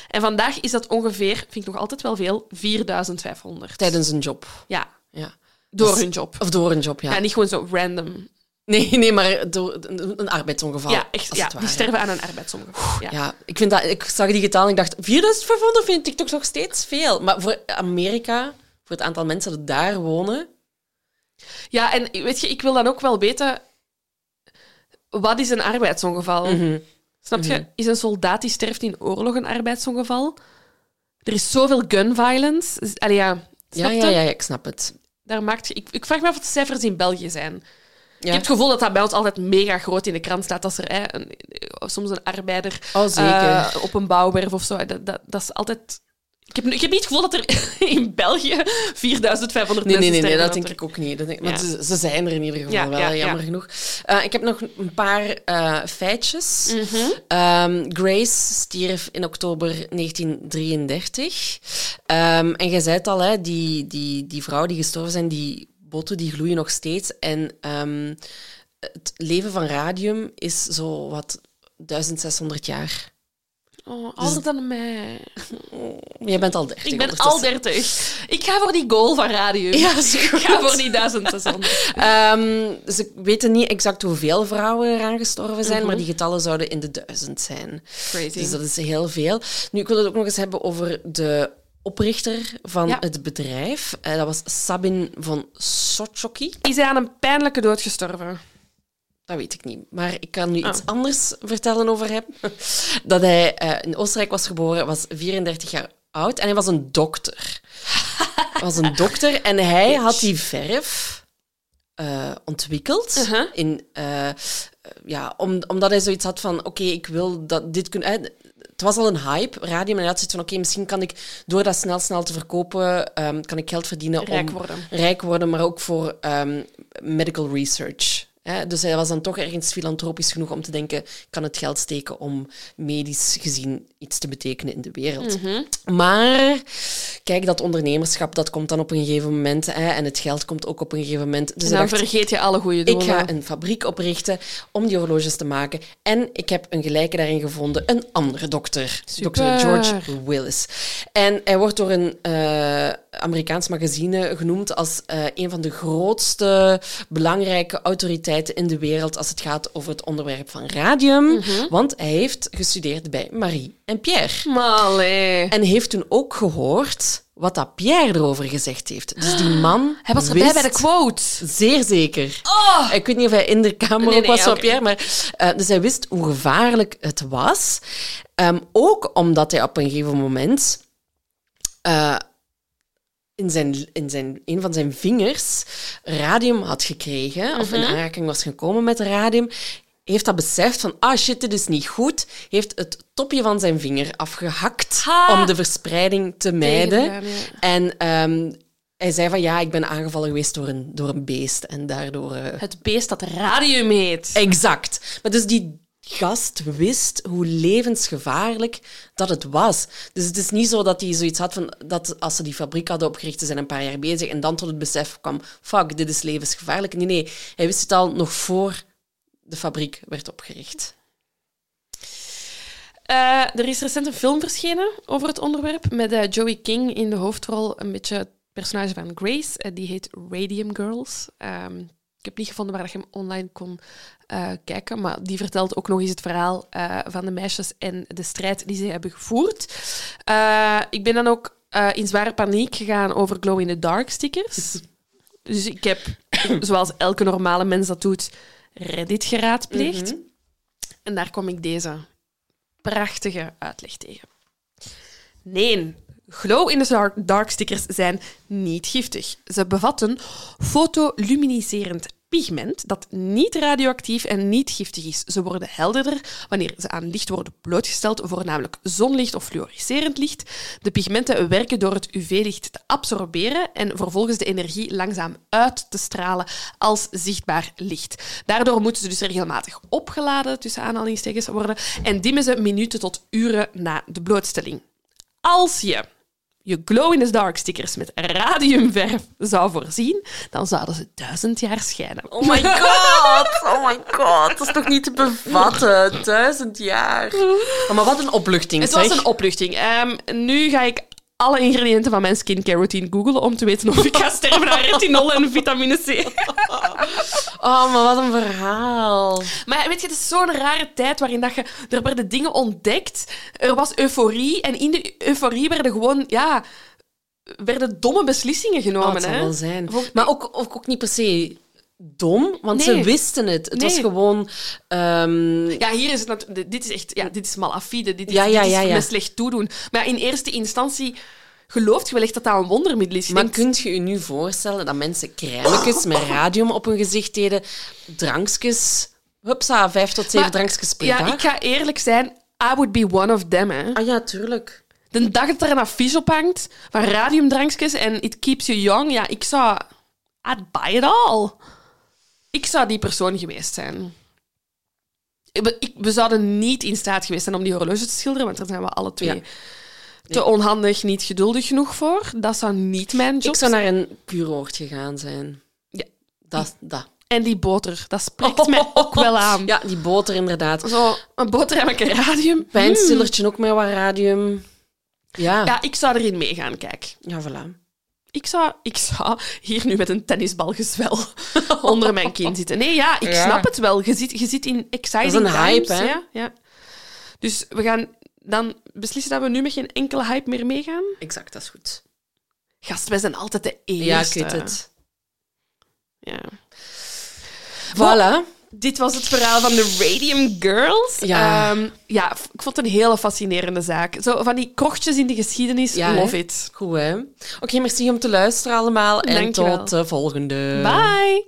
En vandaag is dat ongeveer, vind ik nog altijd wel veel, 4500. Tijdens een job. Ja. Ja. Door hun job. Of door een job, ja. En niet gewoon zo random. Nee, nee, maar door een arbeidsongeval. Ja, echt, ja die sterven aan een arbeidsongeval. Ja. ja, ik, vind dat, ik zag die getal en ik dacht, 4500 vind ik toch nog steeds veel. Maar voor Amerika, voor het aantal mensen dat daar wonen... Ja, en weet je, ik wil dan ook wel weten... Wat is een arbeidsongeval? Mhm. Snap je? Mhm. Is een soldaat die sterft in oorlog een arbeidsongeval? Er is zoveel gun violence. Dus, allee, ja, ja, ja, ja, ik snap het. Daar maakt, ik, ik vraag me af wat de cijfers in België zijn. Ja. Ik heb het gevoel dat dat bij ons altijd mega groot in de krant staat als er hè, een, soms een arbeider oh, uh, op een bouwwerf of zo. Dat, dat, dat is altijd ik heb, ik heb niet het gevoel dat er in België 4500 nee, mensen Nee, nee, nee, dat denk ik ook niet. Dat denk, ja. ze, ze, zijn er in ieder geval ja, wel, ja, jammer genoeg. Uh, ik heb nog een paar uh, feitjes. Mm -hmm. um, Grace stierf in oktober 1933. Um, en je zei het al, hè, die, die, die vrouw die gestorven zijn, die botten die gloeien nog steeds. En um, het leven van radium is zo wat 1600 jaar. Oh, ouder dus... dan mij. Jij bent al 30. Ik ben al 30. Ik ga voor die goal van radio. Ja, is Ik ga voor die 1600. um, ze weten niet exact hoeveel vrouwen eraan gestorven zijn, mm -hmm. maar die getallen zouden in de duizend zijn. Crazy. Dus dat is heel veel. Nu, ik wil het ook nog eens hebben over de oprichter van ja. het bedrijf. Uh, dat was Sabin van Sochoki. Is hij aan een pijnlijke dood gestorven? Dat weet ik niet. Maar ik kan nu oh. iets anders vertellen over hem. Dat hij uh, in Oostenrijk was geboren, was 34 jaar oud en hij was een dokter. hij was een dokter en hij had die verf uh, ontwikkeld. Uh -huh. in, uh, ja, om, omdat hij zoiets had van: oké, okay, ik wil dat dit kunnen. Het was al een hype, radium. En hij had zoiets van, oké, okay, misschien kan ik door dat snel, snel te verkopen, um, kan ik geld verdienen rijk om worden. rijk worden, maar ook voor um, medical research. Hè? Dus hij was dan toch ergens filantropisch genoeg om te denken, kan het geld steken om medisch gezien iets te betekenen in de wereld. Mm -hmm. Maar kijk, dat ondernemerschap, dat komt dan op een gegeven moment. Hè? En het geld komt ook op een gegeven moment. Dus en dan dacht, vergeet je alle goede doelen. Ik ga een fabriek oprichten om die horloges te maken. En ik heb een gelijke daarin gevonden, een andere dokter. Dr. George Willis. En hij wordt door een uh, Amerikaans magazine genoemd als uh, een van de grootste, belangrijke autoriteiten in de wereld als het gaat over het onderwerp van radium. Mm -hmm. Want hij heeft gestudeerd bij Marie en Pierre. Malé. En heeft toen ook gehoord wat dat Pierre erover gezegd heeft. Dus die man. Hij was erbij bij de quote. Zeer zeker. Oh. Ik weet niet of hij in de kamer nee, ook nee, was van okay. Pierre, maar. Uh, dus hij wist hoe gevaarlijk het was. Um, ook omdat hij op een gegeven moment. Uh, in, zijn, in zijn, een van zijn vingers radium had gekregen, of in aanraking was gekomen met radium, heeft dat beseft van, ah shit, dit is niet goed, heeft het topje van zijn vinger afgehakt ha. om de verspreiding te mijden. Ja. En um, hij zei van, ja, ik ben aangevallen geweest door een, door een beest en daardoor... Uh... Het beest dat radium heet. Exact. Maar dus die gast wist hoe levensgevaarlijk dat het was. Dus het is niet zo dat hij zoiets had van dat als ze die fabriek hadden opgericht, ze zijn een paar jaar bezig en dan tot het besef kwam, fuck, dit is levensgevaarlijk. Nee, nee, hij wist het al nog voor de fabriek werd opgericht. Uh, er is recent een film verschenen over het onderwerp met uh, Joey King in de hoofdrol, een beetje het personage van Grace. Uh, die heet Radium Girls. Um, ik heb niet gevonden waar je hem online kon uh, kijken, maar die vertelt ook nog eens het verhaal uh, van de meisjes en de strijd die ze hebben gevoerd. Uh, ik ben dan ook in zware paniek gegaan over glow in the dark stickers. Dus ik heb, zoals elke normale mens dat doet, Reddit geraadpleegd. Mhm. Mm -hmm. En daar kom ik deze prachtige uitleg tegen. Nee, Glow in the dark stickers zijn niet giftig. Ze bevatten fotoluminiserend pigment dat niet radioactief en niet giftig is. Ze worden helderder wanneer ze aan licht worden blootgesteld, voornamelijk zonlicht of fluoriserend licht. De pigmenten werken door het UV-licht te absorberen en vervolgens de energie langzaam uit te stralen als zichtbaar licht. Daardoor moeten ze dus regelmatig opgeladen, tussen aanhalingstekens, worden en dimmen ze minuten tot uren na de blootstelling. Als je je glow-in-the-dark stickers met radiumverf zou voorzien, dan zouden ze duizend jaar schijnen. Oh my god, oh my god. Dat is toch niet te bevatten? Duizend jaar. Oh, maar wat een opluchting, Het was zeg. een opluchting. Ehm, nu ga ik alle ingrediënten van mijn skincare routine googlen om te weten of ik ga sterven aan retinol en vitamine C. Oh, maar wat een verhaal. Maar weet je, het is zo'n rare tijd waarin dat je, er werden dingen ontdekt. Er was euforie en in de euforie werden gewoon, ja, werden domme beslissingen Oh, genomen. zal hè? wel zijn. Maar ook, ook, ook niet per se dom, want Nee. ze wisten het. Het was gewoon... ehm, Ja, hier is het dit is echt, ja, dit is malafide, dit is, Ja, ja, dit is ja, ja. met slecht toedoen. Maar in eerste instantie gelooft je wel echt dat dat een wondermiddel is. Je Maar denkt, kunt je je nu voorstellen dat mensen crèmetjes met radium op hun gezicht deden, drankjes, hupsa, vijf tot zeven Maar- drankjes per ja, dag? ik ga eerlijk zijn, I would be one of them. Hè. Ah ja, tuurlijk. De dag dat er een affiche op hangt van radiumdrankjes en it keeps you young, ja, ik zou... I'd buy it all. Ik zou die persoon geweest zijn. We, ik- we zouden niet in staat geweest zijn om die horloge te schilderen, want daar zijn we alle twee Ja. Te onhandig, niet geduldig genoeg voor. Dat zou niet mijn job Ik zou naar een kuuroord gegaan zijn. Ja. Dat, dat. En die boter, dat spreekt mij ook wel aan. Ja, die boter inderdaad. Zo, een boterhammetje radium. Pijnstillertje ook met wat radium. Ja. Ja, ik zou erin meegaan, kijk. ja voilà. Ik zou, ik zou hier nu met een tennisbalgezwel onder mijn kin zitten. Nee, ja, ik Ja. snap het wel. Je zit, je zit in exciting Dat is een hype, times, hè? Ja, ja. Dus we gaan dan beslissen dat we nu met geen enkele hype meer meegaan. Exact, dat is goed. Gast, wij zijn altijd de eerste. Ja, ik weet het. Ja. Voilà. Dit was het verhaal van de Radium Girls. Ja. Ehm, ja, ik vond het een hele fascinerende zaak. Zo van die krochtjes in de geschiedenis, Ja, love hè? it. Goed, hè? Oké, merci om te luisteren allemaal. En tot de volgende. Bye!